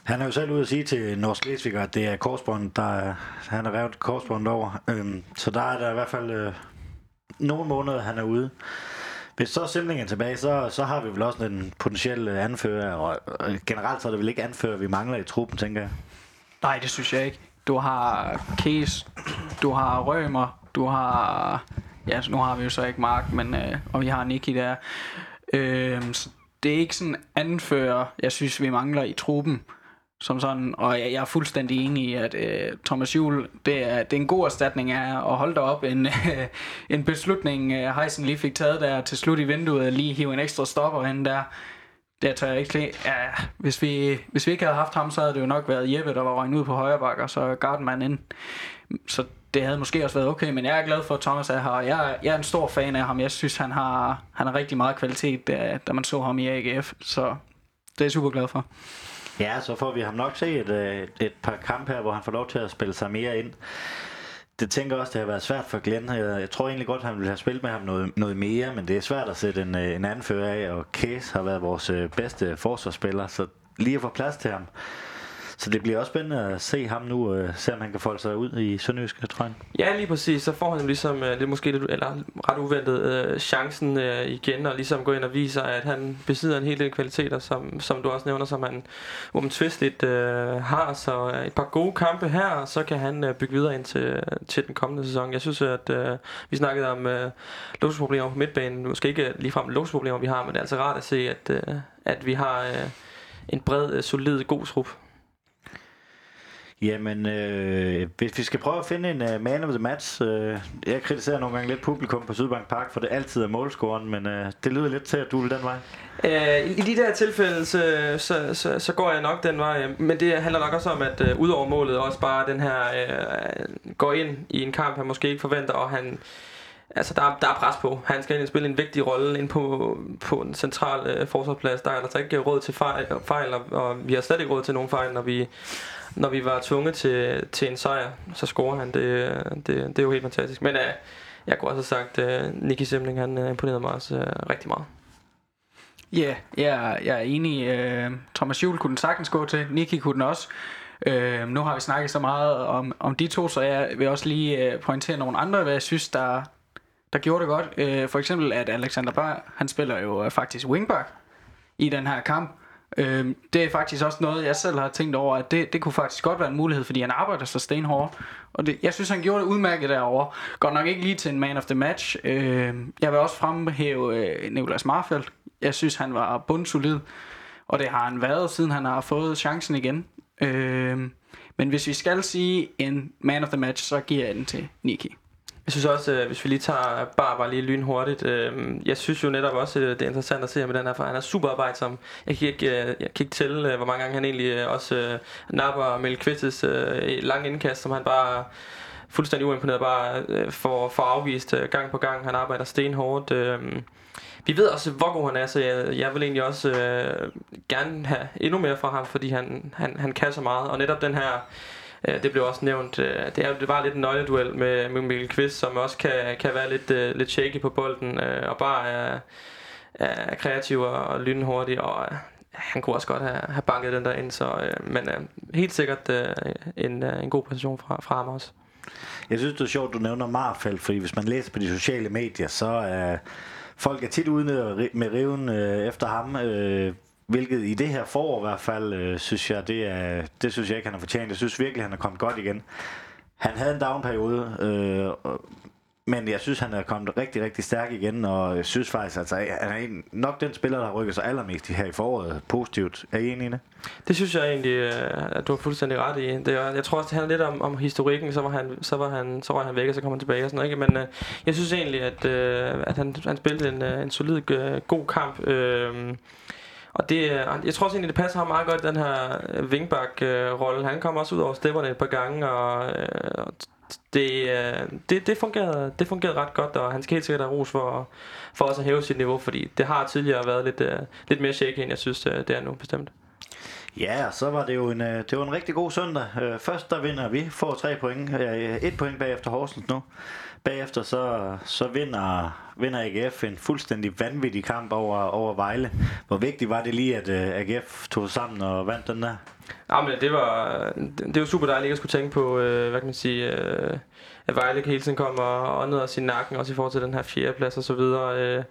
Han er jo selv ude at sige til Norsk at det er korsbånd, der han har revet korsbånd over. Øhm, så der er der i hvert fald øh, nogle måneder, han er ude. Hvis så Simling er tilbage, så, så har vi vel også en potentiel anfører, og generelt så er det vel ikke anfører, vi mangler i truppen, tænker jeg. Nej, det synes jeg ikke. Du har Case, du har Rømer, du har... Ja, nu har vi jo så ikke Mark, men, øh, og vi har Nicky der. Øh, det er ikke sådan anfører, jeg synes, vi mangler i truppen som sådan, og jeg, jeg er fuldstændig enig i, at øh, Thomas Juhl, det er, det er en god erstatning af at holde dig op en, øh, en beslutning, øh, Heisen lige fik taget der til slut i vinduet, lige hive en ekstra stopper ind der. Det tør jeg ikke ja, hvis, vi, hvis vi ikke havde haft ham, så havde det jo nok været Jeppe, der var røgnet ud på højre bakker, så Gardman ind. Så det havde måske også været okay, men jeg er glad for, at Thomas er her. Jeg, jeg er en stor fan af ham. Jeg synes, han har, han har rigtig meget kvalitet, da, da man så ham i AGF. Så det er jeg super glad for. Ja, så får vi ham nok se et, øh, et par kampe her, hvor han får lov til at spille sig mere ind. Det tænker også, det har været svært for Glenn. Jeg, jeg tror egentlig godt, han ville have spillet med ham noget, noget mere, men det er svært at sætte en, øh, en anfører af, og Case har været vores øh, bedste forsvarsspiller, så lige at få plads til ham, så det bliver også spændende at se ham nu, øh, se om han kan folde sig ud i Sønderjysk, tror jeg. Ja, lige præcis. Så får han ligesom, øh, det er måske lidt, eller ret uventet, øh, chancen øh, igen, og ligesom gå ind og vise, at han besidder en hel del kvaliteter, som, som du også nævner, som han uomtvisteligt øh, har. Så øh, et par gode kampe her, og så kan han øh, bygge videre ind til, til den kommende sæson. Jeg synes, at øh, vi snakkede om øh, luksusproblemer på midtbanen. Måske ikke ligefrem luksusproblemer, vi har, men det er altså rart at se, at, øh, at vi har øh, en bred, øh, solid, god trup. Jamen, øh, hvis vi skal prøve at finde en uh, man of the match, øh, jeg kritiserer nogle gange lidt publikum på Sydbank Park, for det altid er målscoren, men øh, det lyder lidt til, at du vil den vej. Øh, I de der tilfælde, så, så, så, så går jeg nok den vej, øh, men det handler nok også om, at øh, udover målet, også bare den her øh, går ind i en kamp, han måske ikke forventer, og han Altså, der, der er pres på. Han skal spille en vigtig rolle ind på, på en central øh, forsvarsplads. Der er altså ikke råd til fejl, fejl og, og vi har slet ikke råd til nogen fejl, når vi, når vi var tvunget til, til en sejr, så scorer han. Det, det, det er jo helt fantastisk. Men øh, jeg kunne også have sagt, at Nicky Simling, han øh, imponerede mig også øh, rigtig meget. Ja, yeah, jeg, jeg er enig. Øh, Thomas Juhl kunne den sagtens gå til. Nicky kunne den også. Øh, nu har vi snakket så meget om, om de to, så jeg vil også lige øh, pointere nogle andre, hvad jeg synes, der, der gjorde det godt. Øh, for eksempel, at Alexander Bar, han spiller jo øh, faktisk wingback i den her kamp. Øh, det er faktisk også noget, jeg selv har tænkt over, at det, det kunne faktisk godt være en mulighed, fordi han arbejder så stenhårdt. Og det, jeg synes, han gjorde det udmærket derovre. Godt nok ikke lige til en man of the match. Øh, jeg vil også fremhæve øh, Nicolas Marfeldt. Jeg synes, han var bundsolid. Og det har han været, siden han har fået chancen igen. Øh, men hvis vi skal sige en man of the match, så giver jeg den til Niki. Jeg synes også, øh, hvis vi lige tager bare, bare lige lynhurtigt, øh, jeg synes jo netop også, øh, det er interessant at se med den her, for han er super arbejdsom. Jeg kan ikke, øh, jeg kan ikke tælle, hvor mange gange han egentlig også øh, napper Mel Kvistes øh, lange indkast, som han bare fuldstændig uimponeret bare øh, får, får afvist øh, gang på gang. Han arbejder stenhårdt. Øh, vi ved også, hvor god han er, så jeg, jeg vil egentlig også øh, gerne have endnu mere fra ham, fordi han, han, han kan så meget. Og netop den her Øh, det blev også nævnt. Øh, det, er, det var lidt en nøgleduel med, med Mikkel Kvist, som også kan, kan være lidt, øh, lidt shaky på bolden, øh, og bare er, er kreativ og lynhurtig, og øh, han kunne også godt have, have banket den der ind, så, men helt sikkert en, en god position fra, fra ham også. Jeg synes, det er sjovt, du nævner Marfeldt, fordi hvis man læser på de sociale medier, så er folk er tit ude med riven efter ham. Hvilket i det her forår i hvert fald, øh, synes jeg, det, er, det synes jeg ikke, han har fortjent. Jeg synes virkelig, han er kommet godt igen. Han havde en down-periode, øh, men jeg synes, han er kommet rigtig, rigtig stærk igen, og jeg synes faktisk, altså, han er nok den spiller, der har rykket sig allermest her i foråret positivt. Er I enige i det? Det synes jeg egentlig, øh, at du har fuldstændig ret i. Det jeg tror også, det handler lidt om, om historikken, så var han, så var han, så var han væk, og så kom han tilbage og sådan noget. Ikke? Men øh, jeg synes egentlig, at, øh, at han, han spillede en, øh, en solid, øh, god kamp. Øh, og det, øh, jeg tror også egentlig, det passer ham meget godt, den her øh, wingback-rolle. Øh, han kommer også ud over stepperne et par gange, og øh, det, det, det, fungerede, det fungerede ret godt, og han skal helt sikkert have ros for, for også at hæve sit niveau, fordi det har tidligere været lidt, lidt mere shaky, end jeg synes, det er nu bestemt. Ja, så var det jo en, det var en rigtig god søndag. Først der vinder vi, får tre point. Et point bagefter Horsens nu. Bagefter så, så vinder, vinder AGF en fuldstændig vanvittig kamp over, over Vejle. Hvor vigtigt var det lige, at øh, uh, AGF tog sammen og vandt den der? Ja, men det var, det var super dejligt at skulle tænke på, øh, hvad kan man sige, øh, at Vejle hele tiden kom og åndede os i nakken, også i forhold til den her fjerdeplads og så videre. Øh,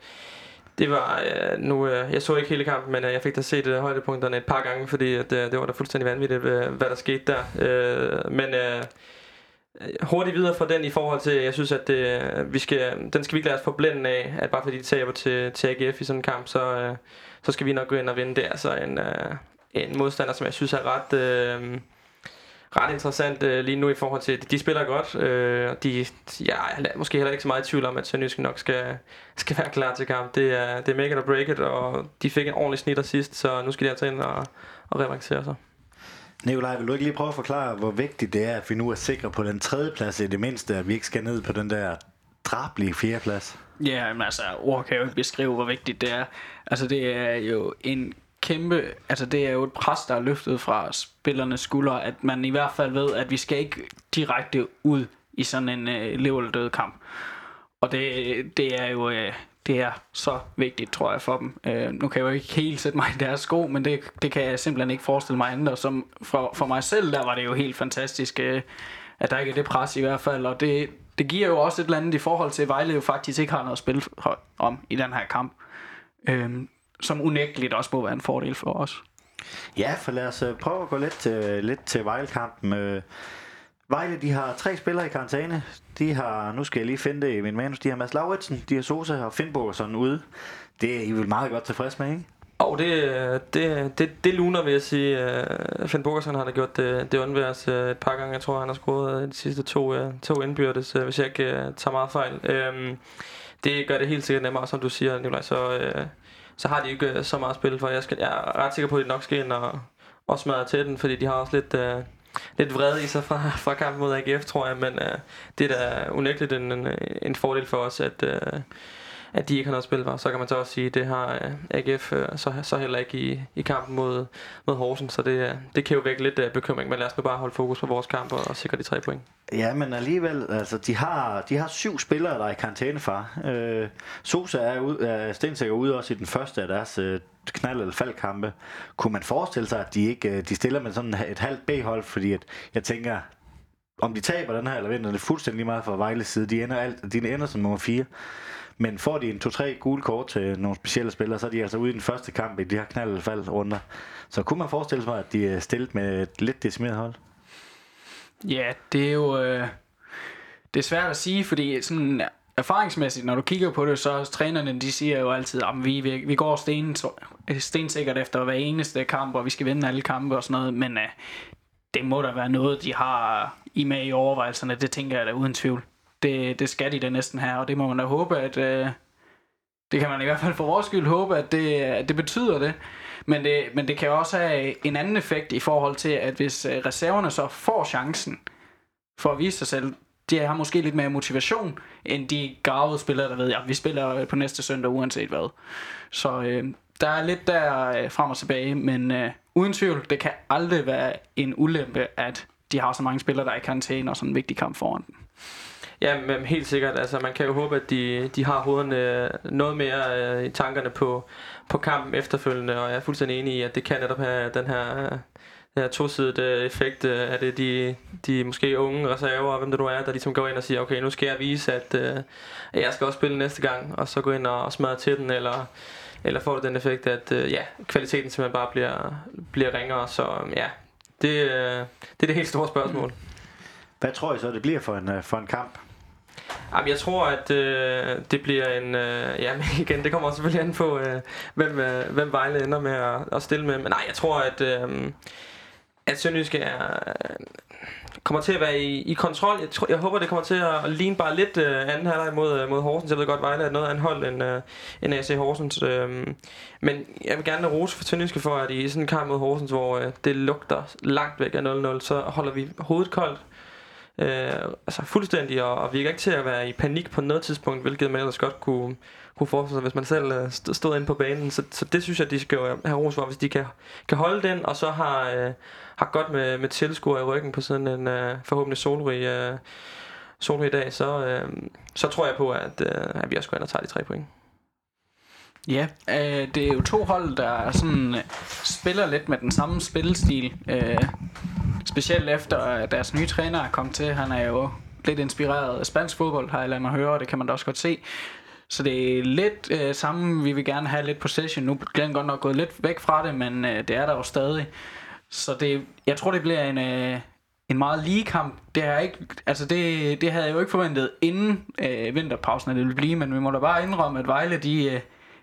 det var, øh, nu, øh, jeg så ikke hele kampen, men øh, jeg fik da set øh, højdepunkterne et par gange, fordi at, øh, det var da fuldstændig vanvittigt, øh, hvad der skete der. Øh, men øh, hurtigt videre fra den i forhold til, jeg synes, at det, vi skal, den skal vi ikke lade os forblænde af, at bare fordi de taber til, til AGF i sådan en kamp, så, øh, så skal vi nok gå ind og vinde. Det er altså en, øh, en modstander, som jeg synes er ret... Øh, ret interessant øh, lige nu i forhold til, de spiller godt, øh, og de, ja, jeg er måske heller ikke så meget i tvivl om, at Sønderjysk nok skal, skal være klar til kamp. Det er, det er make it or break it, og de fik en ordentlig snitter sidst, så nu skal de altså ind og, og revancere sig. Nikolaj, vil du ikke lige prøve at forklare, hvor vigtigt det er, at vi nu er sikre på den tredje plads i det mindste, at vi ikke skal ned på den der drablige fjerdeplads? Ja, men altså, ord kan jo ikke beskrive, hvor vigtigt det er. Altså, det er jo en kæmpe, altså det er jo et pres, der er løftet fra spillernes skuldre, at man i hvert fald ved, at vi skal ikke direkte ud i sådan en øh, lev eller død kamp. Og det, det er jo øh, det er så vigtigt, tror jeg, for dem. Øh, nu kan jeg jo ikke helt sætte mig i deres sko, men det, det kan jeg simpelthen ikke forestille mig andet. Og som for, for mig selv, der var det jo helt fantastisk, øh, at der ikke er det pres i hvert fald. Og det, det giver jo også et eller andet i forhold til, at Vejle jo faktisk ikke har noget at spille om i den her kamp. Øh, som unægteligt også må være en fordel for os. Ja, for lad os øh, prøve at gå lidt til, lidt til Vejle-kampen. Øh, Vejle, de har tre spillere i karantæne. De har, nu skal jeg lige finde det i min manus, de har Mads Lauritsen, de har Sosa og Finnbogerson ude. Det er I vel meget godt tilfreds med, ikke? Og det, det, det, det luner, vil jeg sige. Øh, Finn Bogersen har da gjort det, det undværs øh, et par gange. Jeg tror, han har scoret øh, de sidste to, to indbyrdes, hvis jeg ikke tager meget fejl. Øhm, det gør det helt sikkert nemmere, som du siger, Nikolaj. Så, så har de ikke så meget spil for. Jeg, skal, jeg er ret sikker på, at de nok skal ind og, og smadre til den, fordi de har også lidt, lidt vrede i sig fra, fra kampen mod AGF, tror jeg. Men uh, det er da unægteligt en, en, en fordel for os, at, uh, at de ikke har noget spil for. Så kan man så også sige, at det har øh, AGF øh, så, så heller ikke i, i kampen mod, mod Horsen. Så det, øh, det kan jo vække lidt bekymring, men lad os nu bare holde fokus på vores kamp og, og sikre de tre point. Ja, men alligevel, altså, de har, de har syv spillere, der er i karantæne far. Øh, Sosa er, ud, er stensikker ude også i den første af deres øh, knald- eller faldkampe. Kunne man forestille sig, at de ikke de stiller med sådan et halvt B-hold, fordi at, jeg tænker, om de taber den her eller vinder, det er fuldstændig meget fra Vejles side. De ender, alt, de ender som nummer 4. Men får de en to-tre gule kort til nogle specielle spillere, så er de altså ude i den første kamp i de her knald- eller fald runder. Så kunne man forestille sig, at de er stillet med et lidt decimeret hold? Ja, det er jo... Øh, det er svært at sige, fordi sådan erfaringsmæssigt, når du kigger på det, så trænerne, de siger jo altid, at vi, vi, vi går sten, stensikkert efter hver eneste kamp, og vi skal vinde alle kampe og sådan noget, men øh, det må da være noget, de har i med i overvejelserne, det tænker jeg da uden tvivl. Det, det skal de da næsten her, og det må man da håbe, at... Øh, det kan man i hvert fald for vores skyld håbe, at det, at det betyder det. Men det, men det kan også have en anden effekt i forhold til, at hvis øh, reserverne så får chancen for at vise sig selv, de har måske lidt mere motivation, end de gravede spillere, der ved, ja, vi spiller øh, på næste søndag uanset hvad. Så øh, der er lidt der øh, frem og tilbage, men øh, uden tvivl, det kan aldrig være en ulempe, at de har så mange spillere, der er i karantæne og sådan en vigtig kamp foran dem. Ja, men helt sikkert. Altså, man kan jo håbe, at de, de har hovederne øh, noget mere øh, i tankerne på, på kampen efterfølgende, og jeg er fuldstændig enig i, at det kan netop have den her, øh, den her tosidede øh, effekt øh, det, de, de måske unge reserver, hvem det nu er, der ligesom går ind og siger, okay, nu skal jeg vise, at øh, jeg skal også spille næste gang, og så gå ind og, og smadre til den, eller, eller får det den effekt, at øh, ja, kvaliteten simpelthen bare bliver, bliver ringere, så ja, det, øh, det er det helt store spørgsmål. Hvad tror I så, det bliver for en, for en kamp? Jamen, jeg tror, at øh, det bliver en... Øh, ja, men igen, det kommer selvfølgelig an på, øh, hvem, øh, hvem Vejle ender med at, at stille med. Men nej, jeg tror, at, øh, at Sønderjyske er, øh, kommer til at være i, i kontrol. Jeg, tror, jeg håber, det kommer til at ligne bare lidt øh, anden halvleg mod, øh, mod Horsens. Jeg ved godt, Vejle er noget andet hold end, øh, end AC Horsens. Øh, men jeg vil gerne rose for Sønderjyske for, at i sådan en kamp mod Horsens, hvor øh, det lugter langt væk af 0-0, så holder vi hovedet koldt øh, altså fuldstændig, og, og virker ikke til at være i panik på noget tidspunkt, hvilket man ellers godt kunne, kunne forestille sig, hvis man selv øh, stod inde på banen. Så, så det synes jeg, de skal have ros for, hvis de kan, kan holde den, og så har, øh, har godt med, med tilskuer i ryggen på sådan en øh, forhåbentlig solrig, øh, solrig dag, så, øh, så tror jeg på, at, øh, at vi også går ind og tager de tre point. Ja, øh, det er jo to hold, der sådan øh, spiller lidt med den samme spillestil. Øh, specielt efter at deres nye træner er kommet til. Han er jo lidt inspireret af spansk fodbold, har jeg ladet mig høre, og det kan man da også godt se. Så det er lidt øh, samme, vi vil gerne have lidt possession. Nu er den godt nok gået lidt væk fra det, men øh, det er der jo stadig. Så det, jeg tror, det bliver en, øh, en meget lige kamp. Det, er ikke, altså det, det havde jeg jo ikke forventet inden øh, vinterpausen, at det ville blive, men vi må da bare indrømme, at Vejle, de, øh,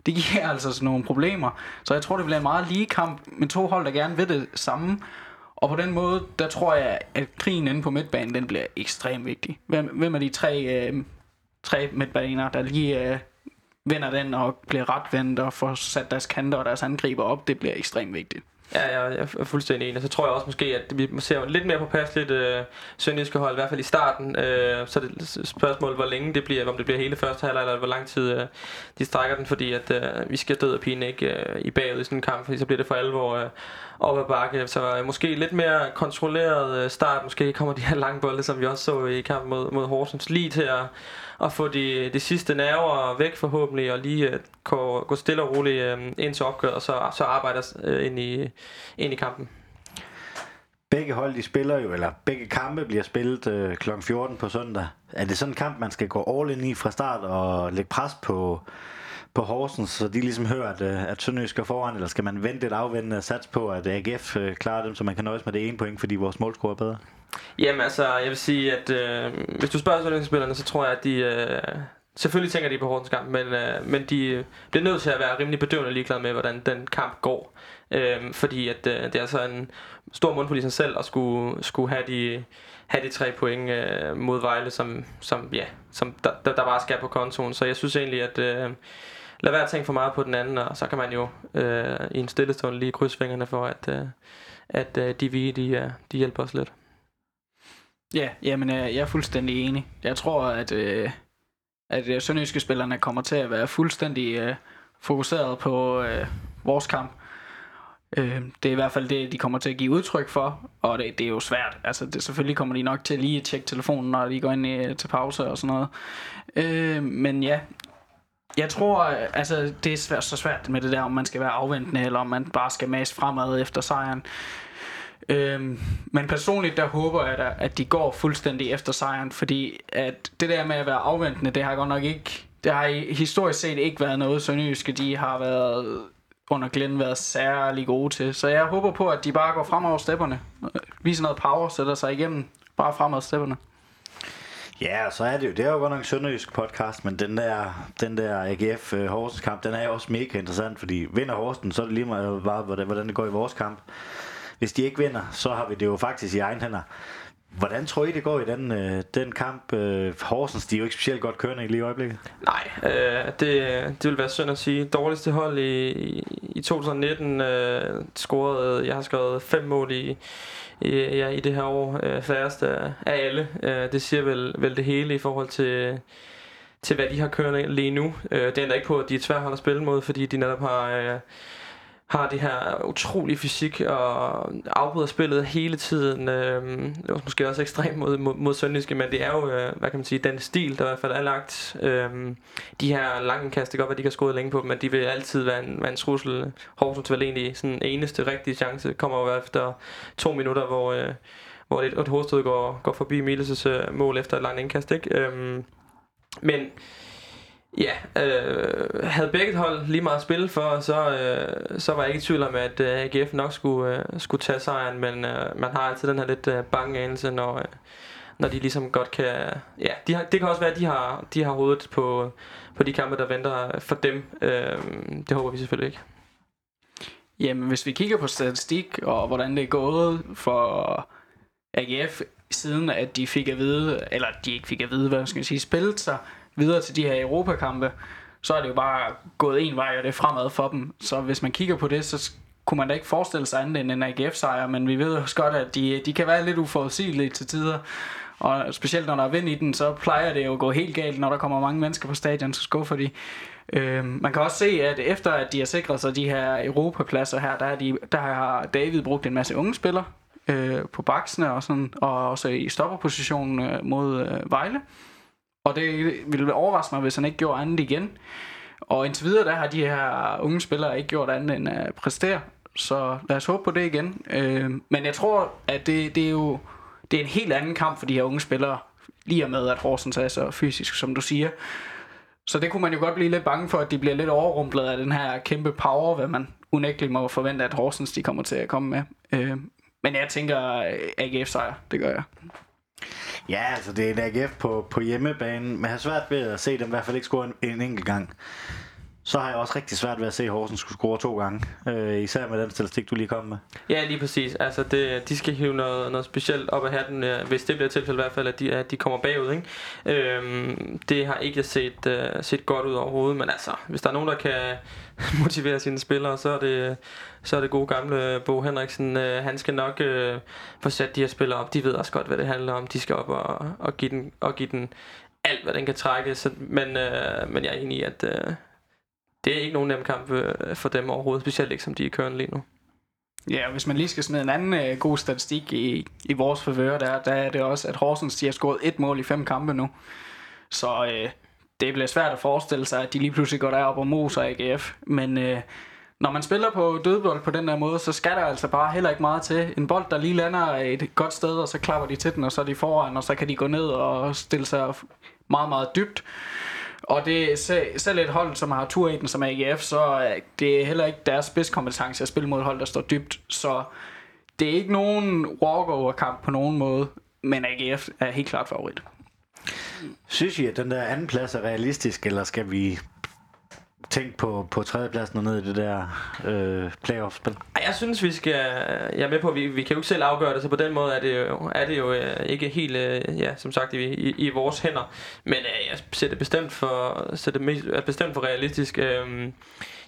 det giver altså sådan nogle problemer. Så jeg tror, det bliver en meget lige kamp med to hold, der gerne vil det samme. Og på den måde, der tror jeg, at krigen inde på midtbanen, den bliver ekstremt vigtig. Hvem, hvem er de tre, øh, tre midtbaner, der lige øh, vinder den og bliver retvendt og får sat deres kanter og deres angriber op, det bliver ekstremt vigtigt. Ja, jeg er fuldstændig enig. Så tror jeg også måske, at vi ser lidt mere på pas lidt øh, sønderjyske hold, i hvert fald i starten. Øh, så er det spørgsmål, hvor længe det bliver, om det bliver hele første halvleg, eller hvor lang tid øh, de strækker den, fordi at øh, vi skal død og pine ikke øh, i bagud i sådan en kamp, fordi så bliver det for alvor øh, op ad bakke. Så øh, måske lidt mere kontrolleret øh, start. Måske kommer de her lange bolde, som vi også så i kampen mod, mod Horsens, lige til at at få de, de sidste nerver væk forhåbentlig, og lige uh, gå, gå stille og roligt uh, ind til opgøret, og så, så arbejde uh, øh, ind, i, ind i kampen. Begge hold, de spiller jo, eller begge kampe bliver spillet øh, kl. 14 på søndag. Er det sådan en kamp, man skal gå all in i fra start og lægge pres på, på Horsens, så de ligesom hører, at, at Sønderjysk skal foran, eller skal man vente et afvendende sats på, at AGF øh, klarer dem, så man kan nøjes med det ene point, fordi vores målscore er bedre? Jamen altså, jeg vil sige, at øh, hvis du spørger Sønderjysk-spillerne, så tror jeg, at de... Øh, selvfølgelig tænker de på Horsens kamp, men, øh, men de bliver nødt til at være rimelig bedøvende ligeglade med, hvordan den kamp går. Øh, fordi at øh, det er altså en stor mund for sig selv at skulle, skulle have de have de tre point øh, mod Vejle, som, som, ja, som der, der, der bare skal på kontoen. Så jeg synes egentlig, at øh, lad være at tænke for meget på den anden, og så kan man jo øh, i en stillestund lige krydse fingrene for, at, øh, at øh, de vi, de, øh, de hjælper os lidt. Ja, jamen, øh, jeg er fuldstændig enig. Jeg tror, at, øh, at øh, sønderjyske spillerne kommer til at være fuldstændig øh, fokuseret på øh, vores kamp. Øh, det er i hvert fald det, de kommer til at give udtryk for, og det, det er jo svært. Altså, det, selvfølgelig kommer de nok til lige at tjekke telefonen, når de går ind i, til pause og sådan noget. Øh, men ja, jeg tror, altså, det er svært, så svært med det der, om man skal være afventende, eller om man bare skal mase fremad efter sejren. Øhm, men personligt, der håber jeg da, at de går fuldstændig efter sejren, fordi at det der med at være afventende, det har godt nok ikke, det har historisk set ikke været noget, Sønderjyske de har været under Glenn været særlig gode til. Så jeg håber på, at de bare går frem over stepperne, viser noget power, sætter sig igennem, bare frem over stepperne. Ja, så er det jo, det er jo godt nok en sønderjysk podcast, men den der, den der AGF uh, øh, Horsens kamp, den er jo også mega interessant, fordi vinder Horsens, så er det lige meget bare, hvordan det går i vores kamp. Hvis de ikke vinder, så har vi det jo faktisk i egen hænder. Hvordan tror I, det går i den, øh, den kamp? Øh, Horsens, de er jo ikke specielt godt kørende i lige i øjeblikket. Nej, øh, det, det vil være synd at sige. Dårligste hold i, i 2019 øh, scorede, jeg har skrevet fem mål i, i, ja, i det her år. Øh, færreste af alle. Øh, det siger vel, vel det hele i forhold til til hvad de har kørende lige nu. Øh, det ender ikke på, at de er svært at spille mod, fordi de netop har... Øh, har det her utrolig fysik og afbryder spillet hele tiden. Øh, det var måske også ekstremt mod, mod, mod Sønderjyske, men det er jo, øh, hvad kan man sige, den stil, der i hvert fald er lagt. Øh, de her lange kast, det kan godt være, de kan score længe på men de vil altid være en, være en trussel. Horsens vel egentlig sådan eneste rigtige chance kommer jo efter to minutter, hvor, øh, hvor et, et hovedstød går, går forbi Miles' øh, mål efter et langt indkast. Ikke? Øh, men Ja, øh, havde begge hold lige meget spil for, så, øh, så var jeg ikke i tvivl om, at øh, AGF nok skulle, øh, skulle tage sejren, men øh, man har altid den her lidt øh, bange anelse, når, øh, når de ligesom godt kan... Ja, de har, det kan også være, at de har, de har hovedet på, på de kampe, der venter for dem. Øh, det håber vi selvfølgelig ikke. Jamen, hvis vi kigger på statistik og hvordan det er gået for AGF, siden at de fik at vide, eller de ikke fik at vide, hvad skal jeg sige, spillet sig videre til de her Europakampe, så er det jo bare gået en vej, og det er fremad for dem. Så hvis man kigger på det, så kunne man da ikke forestille sig andet end en AGF-sejr, men vi ved også godt, at de, de kan være lidt uforudsigelige til tider. Og specielt når der er vind i den, så plejer det jo at gå helt galt, når der kommer mange mennesker på stadion, så skuffer de. Øh, man kan også se, at efter at de har sikret sig de her Europapladser her, der, er de, der har David brugt en masse unge spillere øh, på baksene og, sådan, og også i stopperpositionen øh, mod øh, Vejle. Og det ville overraske mig, hvis han ikke gjorde andet igen. Og indtil videre, der har de her unge spillere ikke gjort andet end at præstere. Så lad os håbe på det igen. Øh, men jeg tror, at det, det er jo det er en helt anden kamp for de her unge spillere. Lige med, at Horsens er så fysisk, som du siger. Så det kunne man jo godt blive lidt bange for, at de bliver lidt overrumplet af den her kæmpe power, hvad man unægteligt må forvente, at Horsens de kommer til at komme med. Øh, Men jeg tænker øh, AGF sejr, det gør jeg. Ja, altså det er en AGF på, på hjemmebane, men jeg har svært ved at se dem i hvert fald ikke score en, en enkelt gang. Så har jeg også rigtig svært ved at se, at Horsens skulle score to gange. Øh, især med den statistik, du lige kom med. Ja, lige præcis. Altså, det, de skal hive noget, noget specielt op af hatten, øh, hvis det bliver tilfældet i hvert fald, at de, at de kommer bagud. Ikke? Øhm, det har ikke set, øh, set godt ud overhovedet, men altså, hvis der er nogen, der kan motivere sine spillere, så er det, så er det gode gamle Bo Henriksen. Øh, han skal nok øh, få sat de her spillere op. De ved også godt, hvad det handler om. De skal op og, og, give, den, og give den alt, hvad den kan trække. Så, men, øh, men jeg er enig i, at... Øh, det er ikke nogen nem kamp øh, for dem overhovedet, specielt ikke som de er kørende lige nu. Ja, og hvis man lige skal smide en anden øh, god statistik i, i vores favør, der, der er det også, at Horsens de har scoret et mål i fem kampe nu. Så øh, det bliver svært at forestille sig, at de lige pludselig går derop og moser AGF. Men øh, når man spiller på dødbold på den der måde, så skal der altså bare heller ikke meget til. En bold, der lige lander et godt sted, og så klapper de til den, og så er de foran, og så kan de gå ned og stille sig meget, meget dybt. Og det selv et hold, som har tur i den som AGF, så øh, det er heller ikke deres spidskompetence at spille mod et hold, der står dybt. Så det er ikke nogen walkover-kamp på nogen måde, men AGF er helt klart favorit. Synes I, at den der anden plads er realistisk, eller skal vi tænkt på, på tredjepladsen og ned i det der øh, playoff-spil? Jeg synes, vi skal... Jeg er med på, at vi, vi kan jo ikke selv afgøre det, så på den måde er det jo, er det jo øh, ikke helt, øh, ja, som sagt, i, i, i vores hænder. Men øh, jeg ser det bestemt for, ser det mest, er bestemt for realistisk. Øh,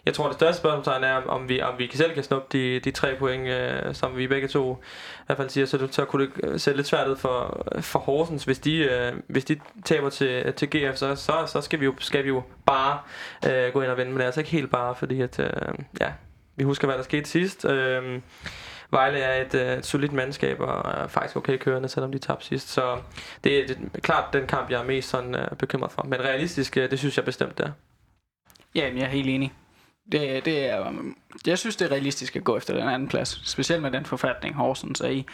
jeg tror, det største spørgsmål er, om vi, om vi selv kan snuppe de, de tre point, øh, som vi begge to i hvert fald siger. Så, så kunne det se lidt svært ud for, for Horsens. Hvis de, øh, hvis de taber til, til GF, så, så, så skal, vi jo, skal vi jo bare øh, gå ind og vinde. Men det er altså ikke helt bare, fordi at, øh, ja, vi husker, hvad der skete sidst. Øh, Vejle er et, øh, et solidt mandskab og er faktisk okay kørende, selvom de tabte sidst. Så det er, det er klart den kamp, jeg er mest sådan, øh, bekymret for. Men realistisk, øh, det synes jeg bestemt det er. Ja, jeg er helt enig. Det, det er, øh, jeg synes, det er realistisk at gå efter den anden plads. Specielt med den forfatning, Horsens er i.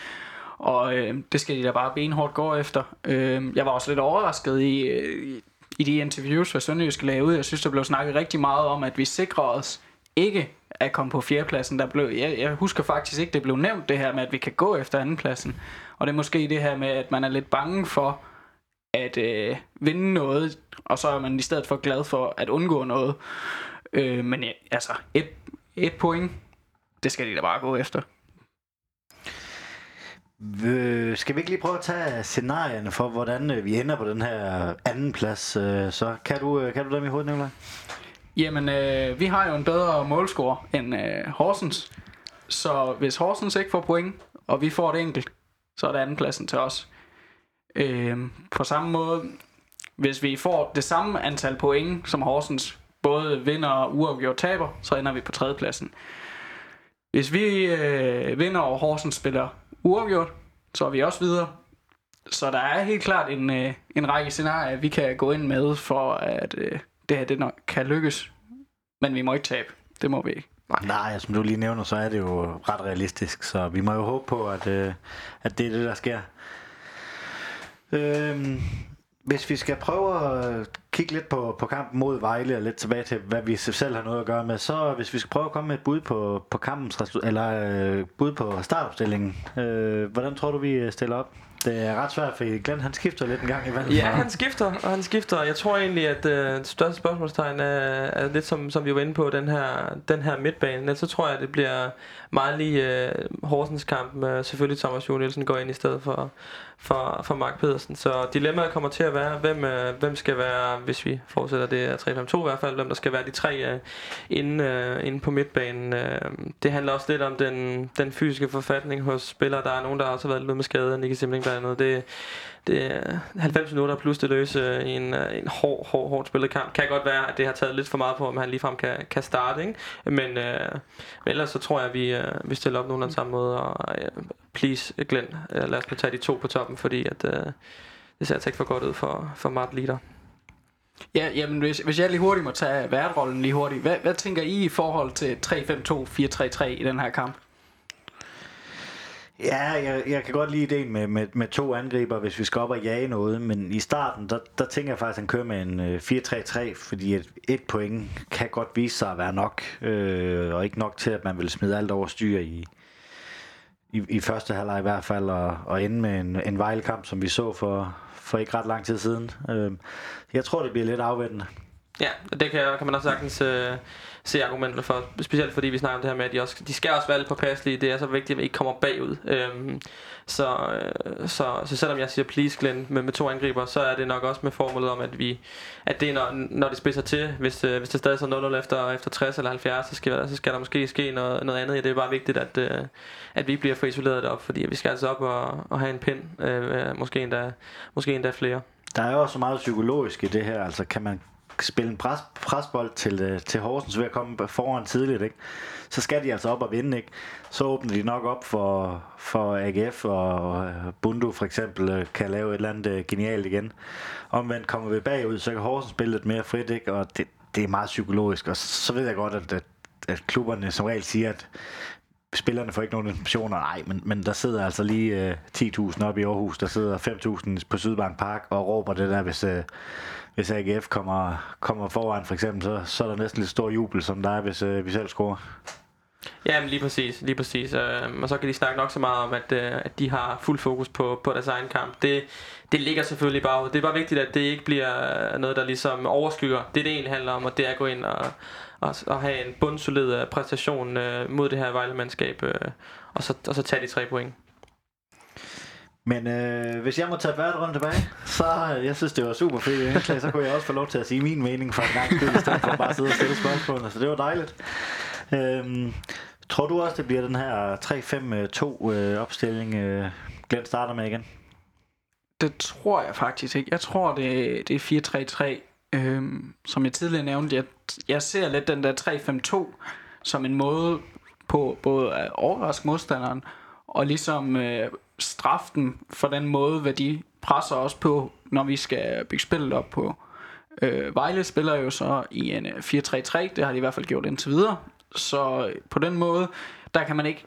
Og øh, det skal de da bare benhårdt gå efter. Øh, jeg var også lidt overrasket i, øh, i, i de interviews, hvad Sønderjysk lavede ud. Jeg synes, der blev snakket rigtig meget om, at vi sikrer os ikke at komme på fjerdepladsen. Der blev, jeg, jeg husker faktisk ikke, det blev nævnt det her med, at vi kan gå efter andenpladsen. Og det er måske det her med, at man er lidt bange for at øh, vinde noget, og så er man i stedet for glad for at undgå noget. Øh, men ja, altså, et, et point, det skal de da bare gå efter. Øh, skal vi ikke lige prøve at tage scenarierne for, hvordan øh, vi ender på den her anden plads? Øh, så kan du, øh, kan du dem i hovedet, Nicolaj? Jamen, øh, vi har jo en bedre målscore end øh, Horsens. Så hvis Horsens ikke får point, og vi får det enkelt, så er det andenpladsen til os. Øh, på samme måde, hvis vi får det samme antal point som Horsens, både vinder og uafgjort taber, så ender vi på tredjepladsen. Hvis vi øh, vinder og Horsens spiller uafgjort, så er vi også videre. Så der er helt klart en, øh, en række scenarier, vi kan gå ind med, for at øh, det her det nok kan lykkes. Men vi må ikke tabe. Det må vi ikke. Nej, som du lige nævner, så er det jo ret realistisk. Så vi må jo håbe på, at, øh, at det er det, der sker. Øhm, hvis vi skal prøve at øh, kigge lidt på, på kampen mod Vejle og lidt tilbage til, hvad vi selv har noget at gøre med, så hvis vi skal prøve at komme med et bud på, på kampens eller øh, bud på startopstillingen, øh, hvordan tror du, vi øh, stiller op? Det er ret svært, for Glenn han skifter lidt en gang imellem. Ja, han skifter, og han skifter. Jeg tror egentlig, at øh, det største spørgsmålstegn er, er lidt som, som vi var inde på, den her, den her midtbane. Ellers så tror jeg, at det bliver meget lige øh, Horsens kamp med selvfølgelig Thomas Jo Nielsen går ind i stedet for, for, for Mark Pedersen. Så dilemmaet kommer til at være, hvem, øh, hvem skal være, hvis vi fortsætter det er 3-5-2 i hvert fald, hvem der skal være de tre øh, inde, øh, inde på midtbanen. Øh, det handler også lidt om den, den fysiske forfatning hos spillere. Der er nogen, der også har været lidt med skade, Nicky Simling blandt andet. Det, det er 90 minutter plus det løse i en, øh, en hård, hård, hård spillet kamp. Kan godt være, at det har taget lidt for meget på, om han ligefrem kan, kan starte. Ikke? Men, øh, men ellers så tror jeg, at vi, øh, vi stiller op nogen samme måde. Og øh, please, Glenn, øh, lad os nu tage de to på toppen, fordi at, øh, det ser altså ikke for godt ud for, for Mart Leader. Ja, jamen hvis, hvis jeg lige hurtigt må tage værtrollen lige hurtigt. Hvad, hvad tænker I i forhold til 3-5-2, 4-3-3 i den her kamp? Ja, jeg, jeg kan godt lide ideen med, med, med to angriber, hvis vi skal op og jage noget, men i starten, der, der tænker jeg faktisk, at han kører med en øh, 4-3-3, fordi et, et point kan godt vise sig at være nok, øh, og ikke nok til, at man vil smide alt over styr i, i, i første halvleg i hvert fald, og, og ende med en, en vejlkamp, som vi så for, for ikke ret lang tid siden. Øh, jeg tror, det bliver lidt afventende. Ja, og det kan, kan man også sagtens øh, se argumenter for. Specielt fordi vi snakker om det her med, at de, også, de skal også være lidt påpasselige. Det er så vigtigt, at vi ikke kommer bagud. Øhm, så, øh, så, så selvom jeg siger please Glenn med, med to angriber, så er det nok også med formålet om, at vi at det er, når, når det spidser til. Hvis, øh, hvis det stadig er 0-0 efter, efter 60 eller 70, så skal, så skal der måske ske noget, noget andet. Ja, det er bare vigtigt, at, øh, at vi ikke bliver for isoleret deroppe, fordi vi skal altså op og, og have en pind. Øh, øh, måske, endda, måske endda flere. Der er jo også meget psykologisk i det her. Altså, kan man spille en pres, presbold til, øh, til Horsens ved at komme foran tidligt, ikke? så skal de altså op og vinde. Ikke? Så åbner de nok op for, for AGF, og øh, Bundu for eksempel øh, kan lave et eller andet øh, genialt igen. Omvendt kommer vi bagud, så kan Horsens spille lidt mere frit, ikke? og det, det er meget psykologisk. Og så ved jeg godt, at, at, at klubberne som regel siger, at spillerne får ikke nogen informationer. Nej, men, men der sidder altså lige øh, 10.000 op i Aarhus, der sidder 5.000 på Sydbank Park og råber det der, hvis, øh, hvis AGF kommer, kommer foran for eksempel, så, så er der næsten lidt stor jubel, som der er, hvis øh, vi selv scorer. Ja, men lige præcis, lige præcis. Øh, og så kan de snakke nok så meget om, at, øh, at de har fuld fokus på, på deres egen kamp. Det, det ligger selvfølgelig bare Det er bare vigtigt, at det ikke bliver noget, der ligesom overskygger det, det egentlig handler om, og det er at gå ind og, og, og have en bundsolid øh, præstation øh, mod det her Vejle-mandskab, øh, og, så, og så tage de tre point. Men øh, hvis jeg må tage rundt tilbage, så øh, jeg synes, det var super fedt indslag, så kunne jeg også få lov til at sige min mening for en gang skyld, i stedet for bare at sidde og stille spørgsmål. Så det var dejligt. Øhm, tror du også, det bliver den her 3-5-2 øh, opstilling, øh, Glenn starter med igen? Det tror jeg faktisk ikke. Jeg tror, det, det er 4-3-3. Øhm, som jeg tidligere nævnte, jeg, jeg ser lidt den der 3-5-2 som en måde på både at overraske modstanderen, og ligesom øh, straffe dem for den måde, hvad de presser os på, når vi skal bygge spillet op på. Øh, Vejle spiller jo så i en øh, 4-3-3, det har de i hvert fald gjort indtil videre. Så øh, på den måde, der kan man ikke,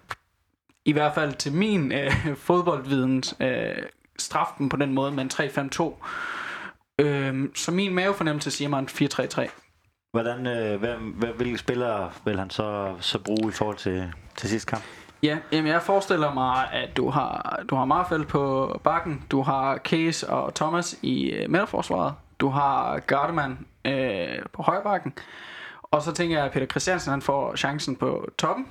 i hvert fald til min øh, fodboldviden, øh, straffe dem på den måde med en 3-5-2. Øh, så min mavefornemmelse siger mig en 4-3-3. Hvordan, øh, hvad, hvad, hvilke spillere vil han så, så bruge i forhold til, til sidste kamp? Ja, jamen jeg forestiller mig, at du har, du har Marfeld på bakken, du har Case og Thomas i øh, midterforsvaret, du har Gardeman øh, på højbakken, og så tænker jeg, at Peter Christiansen han får chancen på toppen.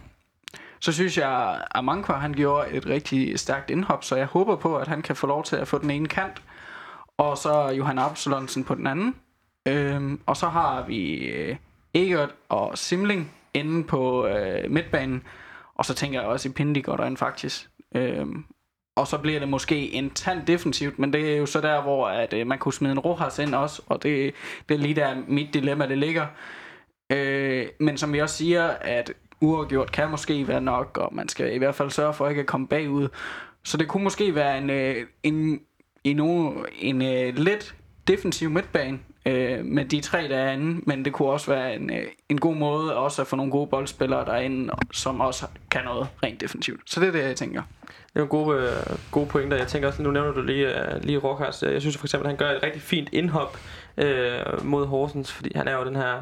Så synes jeg, at Amankwa han gjorde et rigtig stærkt indhop, så jeg håber på, at han kan få lov til at få den ene kant. Og så Johan Absalonsen på den anden. Øhm, og så har vi øh, Egert og Simling inde på øh, midtbanen. Og så tænker jeg også i Pindi går derinde faktisk. Øhm, og så bliver det måske en tand defensivt, men det er jo så der, hvor at, øh, man kunne smide en Rojas ind også, og det, det er lige der mit dilemma, det ligger. Øh, men som vi også siger, at uafgjort kan måske være nok, og man skal i hvert fald sørge for ikke at komme bagud. Så det kunne måske være en, øh, en, en, en, en, en lidt defensiv midtbane, øh, med de tre derinde, men det kunne også være en, øh, en god måde også at få nogle gode boldspillere derinde, som også kan noget rent defensivt. Så det er det, jeg tænker. Det er nogle gode, øh, gode pointer. Jeg tænker også, nu nævner du lige, øh, lige Rokas. Jeg synes for eksempel, at han gør et rigtig fint indhop øh, mod Horsens, fordi han er jo den her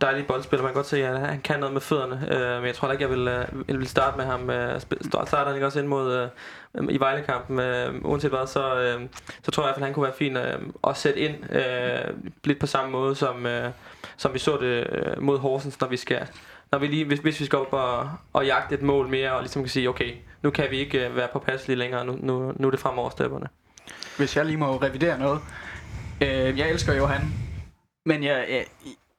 dejlige boldspiller. Man kan godt se, at han kan noget med fødderne. Øh, men jeg tror ikke, jeg vil, øh, vil starte med ham. Øh, starter han ikke også ind mod øh, i Vejlekampen. Øh, uanset hvad, så, øh, så tror jeg, at han kunne være fin øh, at sætte ind øh, lidt på samme måde, som, øh, som vi så det øh, mod Horsens, når vi skal når vi lige, hvis, hvis vi skal op og, og jagte et mål mere, og ligesom kan sige, okay, nu kan vi ikke øh, være påpasselige længere, nu, nu, nu er det fremover stepperne. Hvis jeg lige må revidere noget. Øh, jeg elsker jo han, men jeg, jeg,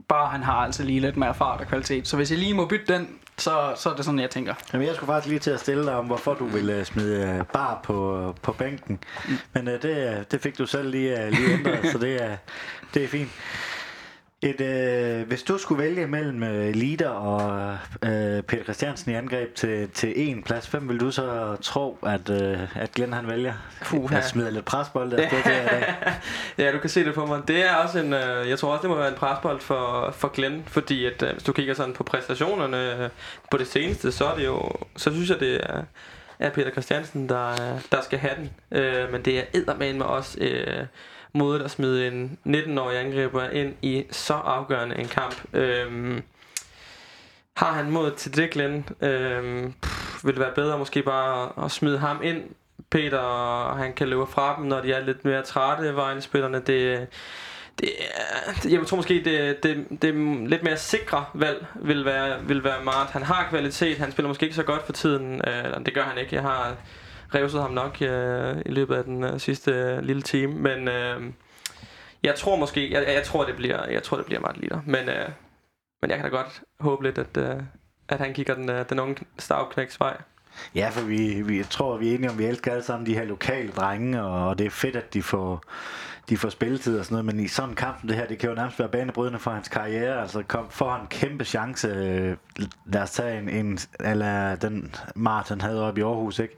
bare han har altså lige lidt mere fart og kvalitet. Så hvis jeg lige må bytte den, så, så er det sådan, jeg tænker. Jamen, jeg skulle faktisk lige til at stille dig om, hvorfor du ville smide bar på, på bænken. Mm. Men uh, det, det fik du selv lige, lige ændret, så det er, det er fint. Et, øh, hvis du skulle vælge mellem øh, Lider og øh, Peter Christiansen i angreb til, til en plads, hvem vil du så tro, at, øh, at Glenn han vælger? Puh, at smide lidt presbold der til Ja, du kan se det på mig. Det er også en, øh, jeg tror også, det må være en presbold for, for Glenn, fordi at, øh, hvis du kigger sådan på præstationerne øh, på det seneste, så er det jo, så synes jeg, det er, er Peter Christiansen, der, der skal have den. Øh, men det er eddermane med os... Øh, modet at smide en 19-årig angriber ind i så afgørende en kamp. Øhm, har han mod til øhm, det, Glenn? Øhm, vil være bedre måske bare at smide ham ind. Peter, og han kan løbe fra dem, når de er lidt mere trætte, Vejle-spillerne. Det, det, jeg tror måske, det, det, det lidt mere sikre valg vil være, vil være Mart. Han har kvalitet, han spiller måske ikke så godt for tiden. Øh, eller det gør han ikke. Jeg har revset ham nok øh, i løbet af den øh, sidste øh, lille time. Men øh, jeg tror måske, jeg, jeg, tror, det bliver, jeg tror, det bliver Mart Litter. Men, øh, men jeg kan da godt håbe lidt, at, øh, at han kigger den, øh, den unge stavknæks vej. Ja, for vi, vi jeg tror, vi er enige om, vi elsker alle sammen de her lokale drenge, og det er fedt, at de får, de får spilletid og sådan noget, men i sådan en kamp som det her, det kan jo nærmest være banebrydende for hans karriere, altså kom, får han en kæmpe chance, øh, lad os tage en, en eller den Martin havde oppe i Aarhus, ikke?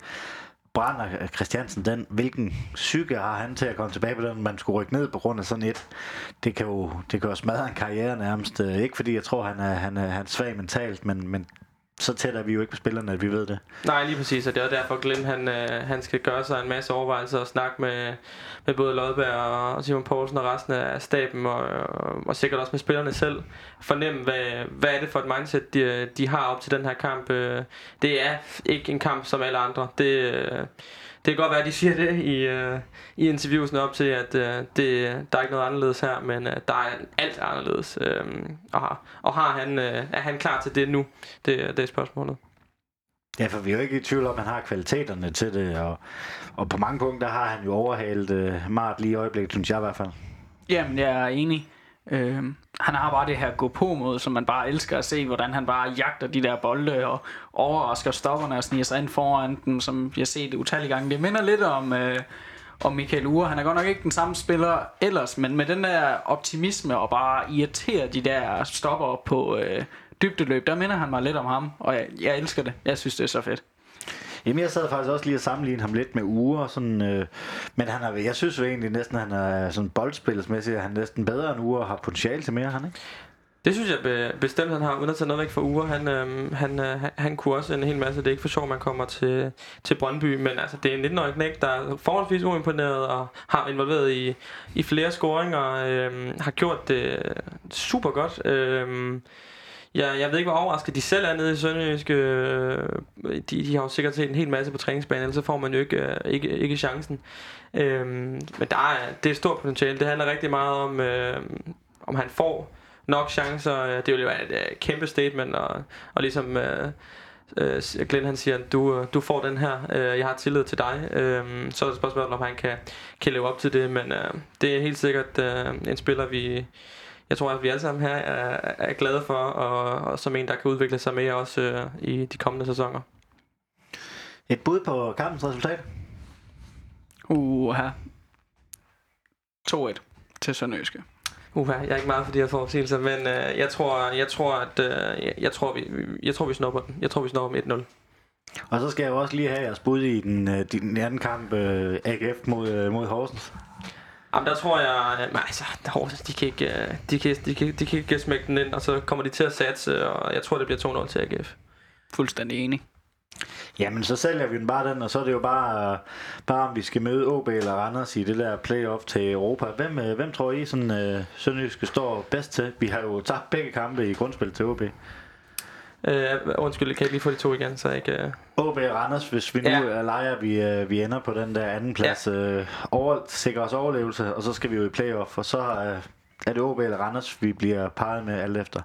Brænder Christiansen den, hvilken psyke har han til at komme tilbage på den, man skulle rykke ned på grund af sådan et, det kan jo, det kan jo smadre en karriere nærmest, øh, ikke fordi jeg tror, han er, han er, han er svag mentalt, men, men så tæt er vi jo ikke på spillerne, at vi ved det. Nej, lige præcis, og det er derfor, Glenn han, øh, han skal gøre sig en masse overvejelser og snakke med, med både Lodberg og Simon Poulsen og resten af staben, og, og, og sikkert også med spillerne selv. Fornemme, hvad, hvad er det for et mindset, de, de har op til den her kamp. Øh, det er ikke en kamp som alle andre. Det, øh, det kan godt være, at de siger det i, øh, i interviewsene op til, at øh, det, der er ikke noget anderledes her, men øh, der er alt anderledes. Øh, og har, og har han, øh, er han klar til det nu? Det, det er spørgsmålet. Ja, for vi er jo ikke i tvivl om, at han har kvaliteterne til det, og, og på mange punkter har han jo overhalet uh, Mart lige i øjeblikket, synes jeg i hvert fald. Jamen, jeg er enig. Øh, han har bare det her gå på mod, som man bare elsker at se, hvordan han bare jagter de der bolde og overrasker stopperne og sniger sig ind foran den, som jeg har set utallige gange. Det minder lidt om, øh, om Michael Ure. Han er godt nok ikke den samme spiller ellers, men med den der optimisme og bare irritere de der stopper på øh, dybdeløb, der minder han mig lidt om ham, og jeg, jeg elsker det. Jeg synes, det er så fedt. Jamen, jeg sad faktisk også lige og sammenligne ham lidt med Ure, sådan, øh, men han er, jeg synes jo egentlig næsten, at han er sådan boldspillersmæssigt, er han næsten bedre end Ure og har potentiale til mere, han ikke? Det synes jeg be- bestemt, han har, uden at tage noget væk fra Ure. Han, øhm, øh, han, øh, han, kunne også en hel masse. Det er ikke for sjovt, man kommer til, til Brøndby, men altså, det er en 19-årig knæk, der er forholdsvis uimponeret og har involveret i, i flere scoringer. Øh, har gjort det super godt. Øh, jeg, jeg ved ikke, hvor overrasket de selv er nede i Sønderjysk. Øh, de, de har jo sikkert set en hel masse på træningsbanen, ellers så får man jo ikke, øh, ikke, ikke chancen. Øhm, men der er, det er et stort potentiale. Det handler rigtig meget om, øh, om han får nok chancer. Det vil jo være et øh, kæmpe statement, og, og ligesom øh, øh, Glenn han siger, du, øh, du får den her, øh, jeg har tillid til dig. Øh, så er det spørgsmålet, om han kan, kan leve op til det, men øh, det er helt sikkert øh, en spiller, vi, jeg tror, at vi alle sammen her er, er glade for, og, og som en, der kan udvikle sig mere også øh, i de kommende sæsoner. Et bud på kampens resultat? Uha. 2-1 til Sønderjyske. Uha, jeg er ikke meget for de her forudsigelser, men øh, jeg tror, jeg tror, at øh, jeg, tror, vi, jeg tror, vi snupper den. Jeg tror, vi snupper med 1-0. Og så skal jeg jo også lige have jeres bud i den, øh, den anden kamp, øh, AGF mod, øh, mod Horsens. Jamen, der tror jeg, øh, men altså, Horsens, de kan ikke, øh, de kan, de kan, de kan ikke smække den ind, og så kommer de til at satse, og jeg tror, det bliver 2-0 til AGF. Fuldstændig enig. Jamen, så sælger vi den bare den, og så er det jo bare, bare om vi skal møde OB eller Randers i det der playoff til Europa. Hvem, øh, hvem tror I, sådan øh, Sønderjyske står bedst til? Vi har jo tabt begge kampe i grundspil til OB. Øh, undskyld, kan jeg ikke lige få de to igen, så jeg ikke... Øh... OB Randers, hvis vi nu Ja. ja. leger, vi, øh, vi ender på den der anden plads, ja. øh, over, sikrer os overlevelse, og så skal vi jo i playoff, og så øh, er det OB eller Randers, vi bliver parret med alt efter.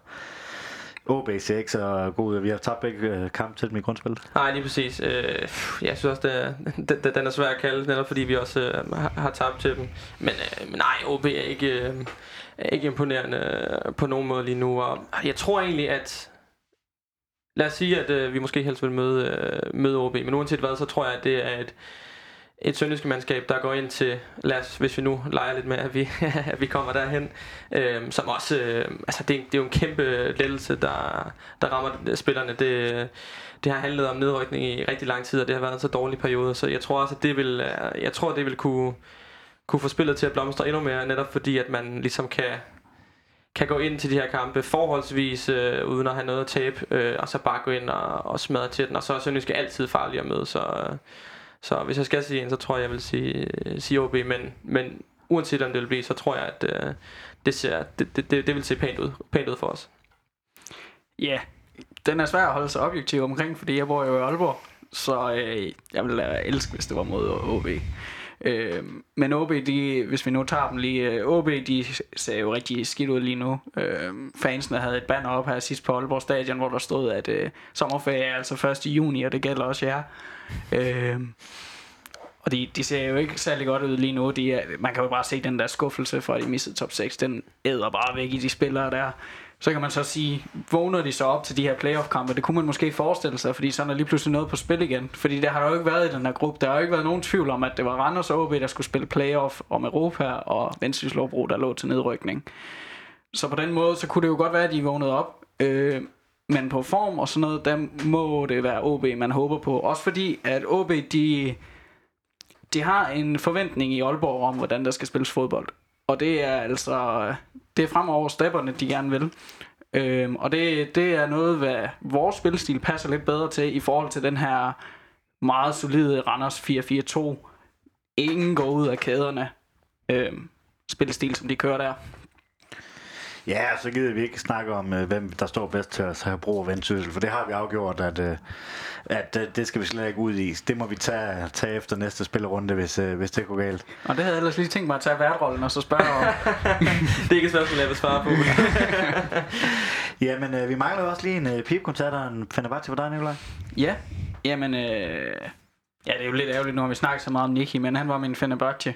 OB ser ikke så god ud. Vi har tabt begge øh, kampe til dem i grundspillet. Nej, lige præcis. Øh, jeg synes også, det er, den, den- er svær at kalde, netop fordi vi også øh, har, tabt til dem. Men, øh, men nej, OB er ikke, øh, er ikke imponerende øh, på nogen måde lige nu. Og jeg tror egentlig, at... Lad os sige, at øh, vi måske helst vil møde, øh, møde OB, men uanset hvad, så tror jeg, at det er et, et sønderjyske mandskab, der går ind til, lad os, hvis vi nu leger lidt med, at vi, at vi kommer derhen, øh, som også, øh, altså det, er- det er jo en kæmpe lettelse, der, der rammer spillerne. Det, det har handlet om nedrykning i rigtig lang tid, og det har været en så dårlig periode, så jeg tror også, at det vil, øh, jeg tror, det vil kunne, kunne få spillet til at blomstre endnu mere, netop fordi, at man ligesom kan, kan gå ind til de her kampe forholdsvis øh, uden at have noget at tabe, øh, og så bare gå ind og, og smadre til den, og så er Sønderjyske altid farlig at møde, så, øh, så hvis jeg skal sige en, så tror jeg, jeg vil sige, øh, sige OB, men, men uanset om det vil blive, så tror jeg, at øh, det, ser, det, det, det, det vil se pænt ud, pænt ud for os. Ja, den er svær at holde sig objektiv omkring, fordi jeg bor jo i Aalborg. Så øh, jeg ville elske, hvis det var mod OB. Øh, men OB, de, hvis vi nu tager dem lige, øh, OB, de ser jo rigtig skidt ud lige nu. Øh, fansene havde et banner op her sidst på Aalborg Stadion, hvor der stod, at øh, sommerferie er altså 1. juni, og det gælder også jer. Øh, og de, de ser jo ikke særlig godt ud lige nu. De er, man kan jo bare se den der skuffelse fra de missede top 6. Den æder bare væk i de spillere der. Så kan man så sige, vågner de så op til de her playoff-kampe? Det kunne man måske forestille sig, fordi sådan er lige pludselig noget på spil igen. Fordi der har der jo ikke været i den her gruppe. Der har jo ikke været nogen tvivl om, at det var Randers og OB, der skulle spille playoff om Europa, og Vendsyssel Lovbro, der lå til nedrykning. Så på den måde, så kunne det jo godt være, at de vågnede op. Øh, men på form og sådan noget, der må det være OB, man håber på. Også fordi, at OB, de, de har en forventning i Aalborg om, hvordan der skal spilles fodbold. Og det er altså, øh, det er fremover stepperne, de gerne vil. Øhm, og det, det er noget, hvad vores spilstil passer lidt bedre til i forhold til den her meget solide Randers 4-4-2. Ingen går ud af kæderne. Øhm, spilstil, som de kører der. Ja, så gider vi ikke snakke om, øh, hvem der står bedst til os have brug af vendsyssel, for det har vi afgjort, at, øh, at øh, det skal vi slet ikke ud i. Det må vi tage, tage efter næste spillerunde, hvis, hvis det går galt. Og det havde jeg ellers lige tænkt mig at tage værtrollen og så spørge om. det er ikke et spørgsmål, jeg vil svare på. Jamen, vi mangler også lige en pipkoncert og en Fenerbahce for dig, Nikolaj. Ja, jamen, øh, ja, det er jo lidt ærgerligt, nu har vi snakket så meget om Nicky, men han var min Fenerbahce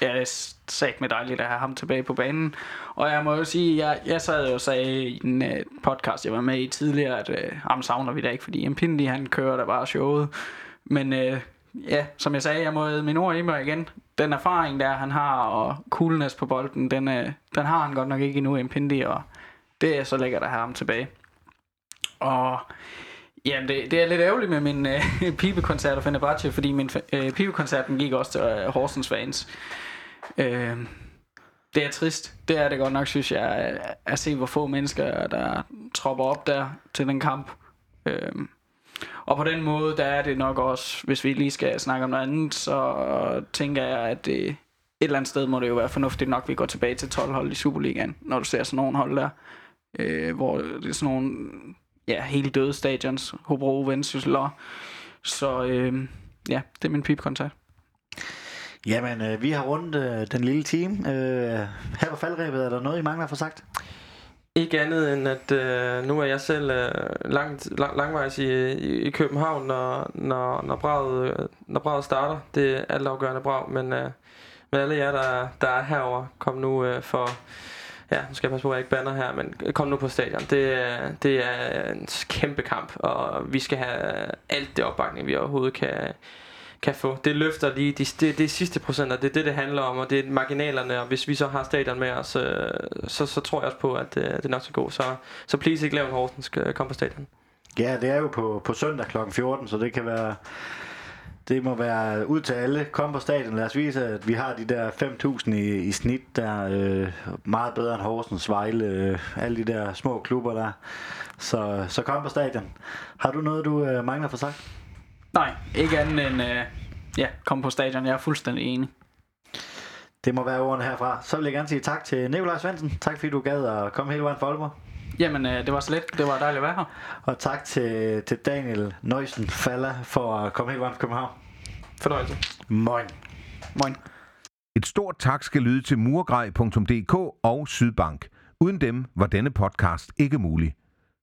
ja, det er sagt med dejligt at have ham tilbage på banen. Og jeg må jo sige, jeg, jeg sad jo og sagde i en uh, podcast, jeg var med i tidligere, at øh, uh, ham savner vi da ikke, fordi Impindi han kører der bare showet. Men uh, ja, som jeg sagde, jeg må min ord i mig igen. Den erfaring der han har, og coolness på bolden, den, uh, den har han godt nok ikke endnu, Impindi, og det er så lækkert at have ham tilbage. Og Jamen, det, det er lidt ærgerligt med min øh, pibekoncert og Fenerbahce, fordi min øh, pibekoncerten gik også til øh, Horsens fans. Øh, det er trist. Det er det godt nok, synes jeg, at se, hvor få mennesker, der tropper op der til den kamp. Øh, og på den måde, der er det nok også, hvis vi lige skal snakke om noget andet, så tænker jeg, at det, et eller andet sted må det jo være fornuftigt nok, at vi går tilbage til 12 hold i Superligaen, når du ser sådan nogle hold der, øh, hvor det er sådan nogle ja, helt døde stadions, Hobro, Vendsyssel Så øh, ja, det er min pipkoncert. Jamen, øh, vi har rundt øh, den lille team. Øh, her på faldrebet, er der noget, I mangler for sagt? Ikke andet end, at øh, nu er jeg selv øh, langt, lang, langvejs i, i, i København, når, når, når, braget, når braget starter. Det er altafgørende brag, men, øh, men alle jer, der, der er herover, kom nu øh, for ja, nu skal jeg passe på, at jeg ikke banner her, men kom nu på stadion. Det, det er en kæmpe kamp, og vi skal have alt det opbakning, vi overhovedet kan, kan få. Det løfter lige de, det, det sidste procenter, det er det, det handler om, og det er marginalerne, og hvis vi så har stadion med os, øh, så, så tror jeg også på, at øh, det nok skal gå. Så, så please ikke lave en Horsens, øh, kom på stadion. Ja, det er jo på, på søndag kl. 14, så det kan være det må være ud til alle. Kom på stadion. Lad os vise, at vi har de der 5.000 i, i snit, der øh, meget bedre end Horsens, Vejle, øh, alle de der små klubber der. Så, så kom på stadion. Har du noget, du øh, mangler for sagt? Nej, ikke andet end, øh, ja, kom på stadion. Jeg er fuldstændig enig. Det må være ordene herfra. Så vil jeg gerne sige tak til Nikolaj Svendsen. Tak fordi du gad at komme hele vejen fra Aalborg. Jamen, øh, det var så let. Det var dejligt at være her. Og tak til, til Daniel Nøjsen Falla for at komme hele vejen fra København. Fornøjelse. Moin. Moin. Et stort tak skal lyde til murgrej.dk og Sydbank. Uden dem var denne podcast ikke mulig.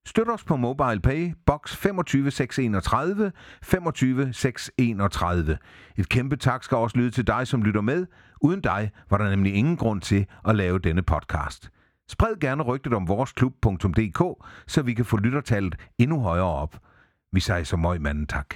Støt os på MobilePay, box 25631, 25631. Et kæmpe tak skal også lyde til dig, som lytter med. Uden dig var der nemlig ingen grund til at lave denne podcast. Spred gerne rygtet om voresklub.dk, så vi kan få lyttertallet endnu højere op. Vi siger så møg manden tak.